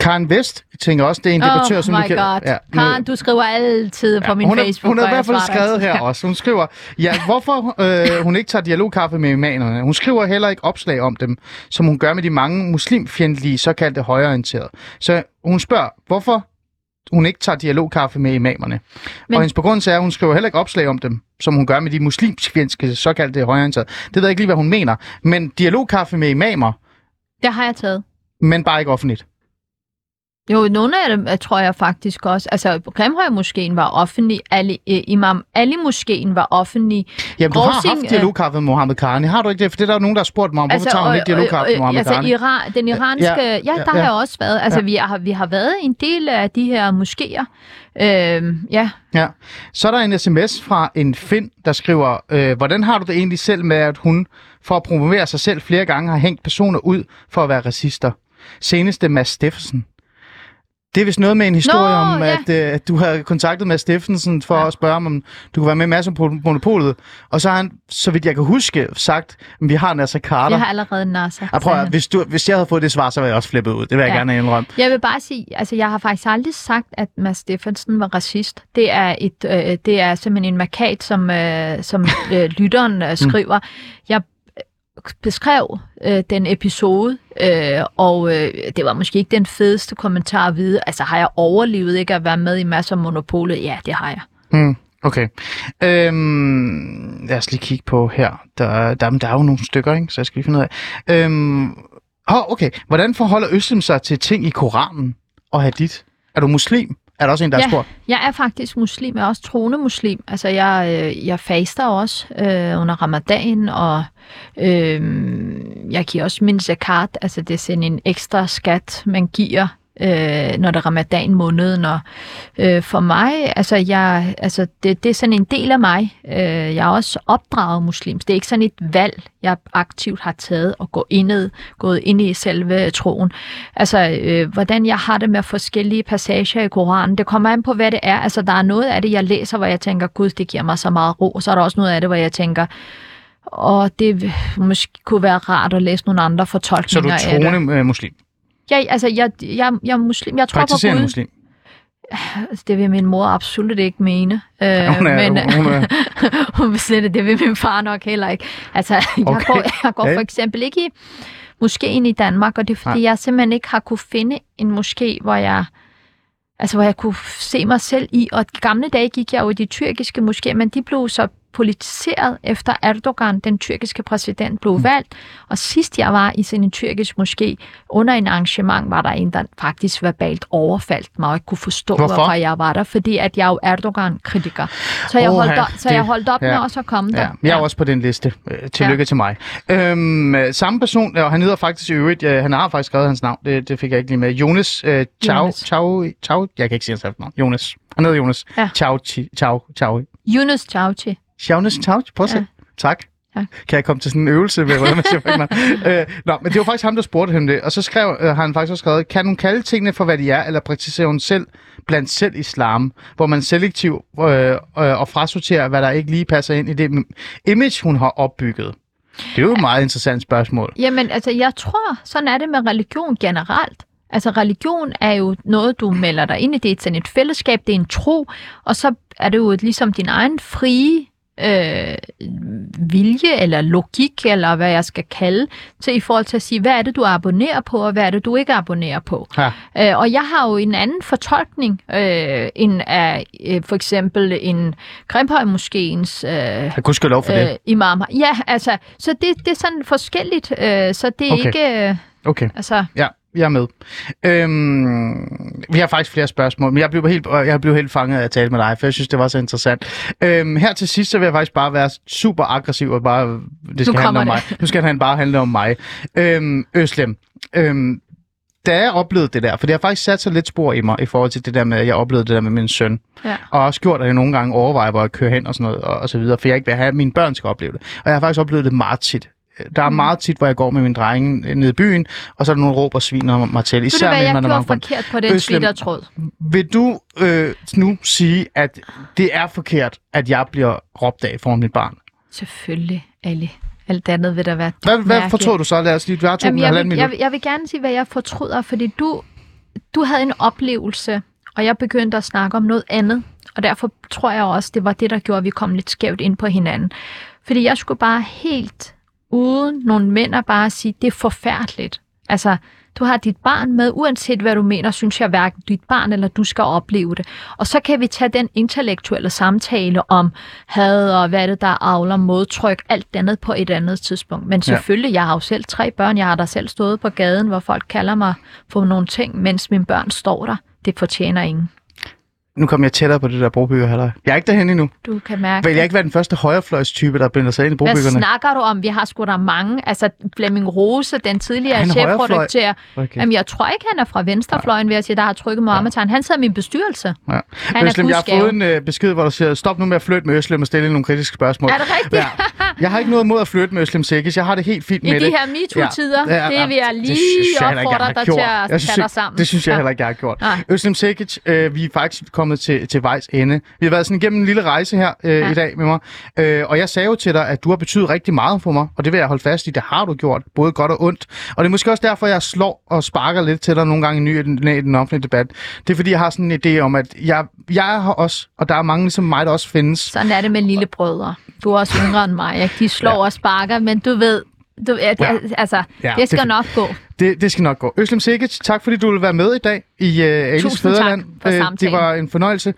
Karen Vest tænker også, det er en debattør, oh som du kan... god. Ja, Karen, du skriver altid på min hun er, Facebook. Hun har i hvert fald skrevet her også. Hun skriver, ja, hvorfor øh, hun ikke tager dialogkaffe med imanerne. Hun skriver heller ikke opslag om dem, som hun gør med de mange muslimfjendtlige, såkaldte højreorienterede. Så hun spørger, hvorfor hun ikke tager dialogkaffe med imamerne. Men... Og hendes begrundelse er, at hun skriver heller ikke opslag om dem, som hun gør med de muslimfjendske, såkaldte højreorienterede. Det ved jeg ikke lige, hvad hun mener. Men dialogkaffe med imamer, Det har jeg taget. men bare ikke offentligt. Jo, nogle af dem øh, tror jeg faktisk også. Altså, Grimhøj-moskeen var offentlig. Ali, øh, Imam Ali-moskeen var offentlig. Jamen, du har haft øh, dialogkaffe med Mohammed Karni. Har du ikke det? For det er der nogen, der har spurgt mig om. Hvorfor tager hun ikke dialogkaffe med Mohammed altså, Karni? Iran, den iranske... Ja, Ja, ja, ja, der har jeg også været. Altså, Ja. vi, har, vi har været en del af de her moskéer. Øhm, ja, Ja. Så er der en sms fra en Finn, der skriver, øh, hvordan har du det egentlig selv med, at hun for at promovere sig selv flere gange har hængt personer ud for at være racister? Seneste Mads Steffensen. Det er vist noget med en historie Nå, om, ja. at, øh, at du har kontaktet Mads Steffensen for Ja. at spørge om du kunne være med i Mads på Monopolet. Og så har han, så vidt jeg kan huske, sagt, at vi har Nasser Carter. jeg har allerede Nasser. Og prøv, sagde at, hvis, du, hvis jeg havde fået det svar, så var jeg også flippet ud. Det vil jeg Ja. gerne indrømme. Jeg vil bare sige, altså jeg har faktisk aldrig sagt, at Mads Steffensen var racist. Det er, et, øh, det er simpelthen en markat, som, øh, som øh, lytteren øh, skriver. Jeg beskrev øh, den episode, øh, og øh, det var måske ikke den fedeste kommentar at vide. Altså har jeg overlevet ikke at være med i masser af monopolet? Ja, det har jeg. Mm, okay. Øhm, lad os lige kigge på her. Der, der, der er jo nogle stykker, ikke? så jeg skal lige finde ud af. Øhm, oh, okay. Hvordan forholder Øslem sig til ting i Koranen og hadith? Er du muslim? Er der også en, der har Ja. spurgt? Jeg er faktisk muslim. Jeg er også troende muslim. Altså, jeg, øh, jeg faster også øh, under ramadan, og øh, jeg giver også min zakat. Altså, det er sådan en ekstra skat, man giver, øh, når det er ramadan måneden. Og, øh, for mig, altså, jeg, altså det, det er sådan en del af mig. Øh, jeg er også opdraget muslims. Det er ikke sådan et valg, jeg aktivt har taget og gå ind i, gået ind i selve troen. Altså, øh, hvordan jeg har det med forskellige passager i Koranen, det kommer an på, hvad det er. Altså, der er noget af det, jeg læser, hvor jeg tænker, gud, det giver mig så meget ro. Og så er der også noget af det, hvor jeg tænker, og det måske kunne være rart at læse nogle andre Så er du fortolkninger af det. troende øh, muslim? Jeg, altså, jeg, jeg, jeg er muslim. Jeg tror på Gud. muslim. Altså, det vil min mor absolut ikke mene. Øh, hun er- men, hun er- hun slet det, vil min far nok heller ikke. Altså, jeg Okay. går, jeg går Ja. for eksempel ikke i moskeen i Danmark, og det er fordi, Nej. jeg simpelthen ikke har kunne finde en moské, hvor jeg altså hvor jeg kunne se mig selv i. Og gamle dage gik jeg jo i de tyrkiske moskéer, men de blev så politiseret efter Erdogan, den tyrkiske præsident, Mm. blev valgt. Og sidst jeg var i sådan en tyrkisk moské, under en arrangement, var der en, der faktisk verbalt overfaldt mig, og ikke kunne forstå, Hvorfor? hvorfor jeg var der, fordi at jeg er jo Erdogan-kritiker. Så jeg, Åh, holdt op, så jeg det- holdt op ja. med også at komme der. Ja, jeg er også på den liste. Øh, Tillykke ja. til mig. Øhm, øh, samme person, og han hedder faktisk i øvrigt, øh, han har faktisk skrevet hans navn, det, det fik jeg ikke lige med. Jonas øh, Jonas. Chao, Chao, jeg kan ikke sige hans efternavn. Jonas. Han hedder Jonas. Ja. Chi- Chao, Chao. Yunus Chauchi. Chao, prøv at se. Ja. Tak. Ja. Kan jeg komme til sådan en øvelse med, hvordan man siger på øh, Nå, men det var faktisk ham, der spurgte ham det. Og så skrev, øh, har han faktisk også skrevet, kan hun kalde tingene for, hvad de er, eller praktiserer hun selv blandt selv islam, hvor man selektiv øh, øh, og frasorterer, hvad der ikke lige passer ind i det image, hun har opbygget? Det er jo et meget interessant spørgsmål. Jamen, altså, jeg tror, sådan er det med religion generelt. Altså, religion er jo noget, du melder dig ind i. Det er sådan et fællesskab, det er en tro, og så er det jo ligesom din egen frie øh, vilje, eller logik, eller hvad jeg skal kalde, til i forhold til at sige, hvad er det, du abonnerer på, og hvad er det, du ikke abonnerer på. Ja. Øh, og jeg har jo en anden fortolkning øh, end af øh, for eksempel en Grimhøj-moskéens øh, Jeg kunne lov for det. øh, imam. Ja, altså, så det, det er sådan forskelligt, øh, så det er Okay. ikke, øh, Okay. altså, Ja, jeg er med. Øhm, vi har faktisk flere spørgsmål, men jeg blev helt, jeg blev helt fanget af at tale med dig, for jeg synes, det var så interessant. Øhm, her til sidst, så vil jeg faktisk bare være super aggressiv og bare, det skal handle om mig. Nu skal han bare handle om mig. Øhm, Øslem, øhm, da jeg oplevede det der, for det har faktisk sat sig lidt spor i mig i forhold til det der med, at jeg oplevede det der med min søn. Ja. Og også gjort, at jeg nogle gange overvejer, hvor jeg kører hen og sådan noget, og, og så videre, for jeg ikke vil have, at mine børn skal opleve det. Og jeg har faktisk oplevet det meget tit. Der er meget tit, hvor jeg går med min drenge ned i byen, og så er der nogle råb og sviner mig til. du Især hvad, mellem jeg mig og gjorde forkert på den Twitter-tråd. Vil du øh, nu sige, at det er forkert, at jeg bliver råbt af foran mit barn? Selvfølgelig, Ali. Alt andet vil der være Hvad, hvad fortrød du så? Lad os lige, har to Jamen, jeg, vil, jeg, vil- jeg vil gerne sige, hvad jeg fortryder, fordi du, du havde en oplevelse, og jeg begyndte at snakke om noget andet. Og derfor tror jeg også, det var det, der gjorde, at vi kom lidt skævt ind på hinanden. Fordi jeg skulle bare helt uden nogle mænd at bare sige, det er forfærdeligt. Altså, du har dit barn med, uanset hvad du mener, synes jeg hverken dit barn eller du skal opleve det. Og så kan vi tage den intellektuelle samtale om had og hvad det der avler modtryk, alt andet på et andet tidspunkt. Men selvfølgelig, jeg har jo selv tre børn. Jeg har da selv stået på gaden, hvor folk kalder mig for nogle ting, mens mine børn står der. Det fortjener ingen. Nu kommer jeg tættere på det der brobygger heller. Jeg er ikke derhen endnu. Du kan mærke Vil jeg ikke være den første højrefløjstype, der binder sig ind i Hvad brobyggerne? snakker du om? Vi har sgu da mange. Altså, Flemming Rose, den tidligere er chefredaktør. Okay. Jamen, jeg tror ikke, han er fra venstrefløjen, vil jeg sige, der har trykket Mohammed Han sidder i min bestyrelse. Ja. Han er Øslem, jeg har fået en øh, besked, hvor der siger, stop nu med at flytte med Øslem og stille nogle kritiske spørgsmål. Er det rigtigt? Ja. Jeg har ikke noget imod at flytte med Øslem Sikkes. Jeg har det helt fint I med de det. her MeToo-tider, det vil jeg lige opfordre dig til at tage dig sammen. Det synes jeg Ja. heller ikke, jeg har gjort. Øslem Sikic, øh, vi er faktisk kommet til, til vejs ende. Vi har været sådan igennem en lille rejse her øh, Ja. i dag med mig. Øh, og jeg sagde jo til dig, at du har betydet rigtig meget for mig. Og det vil jeg holde fast i. Det har du gjort. Både godt og ondt. Og det er måske også derfor, jeg slår og sparker lidt til dig nogle gange i, ny, i den, i den offentlige debat. Det er fordi, jeg har sådan en idé om, at jeg, jeg er her også. Og der er mange ligesom mig, der også findes. Sådan er det med lille brødre. Du er også yngre end mig. Ikke? De slår Ja. og sparker, men du ved, du, at, Ja. altså, Ja, det skal det- nok gå. Det, det skal nok gå. Øslem Sikic, tak fordi du ville være med i dag i uh, Alice Tusind tak Fæderland. for Øh, det var en fornøjelse.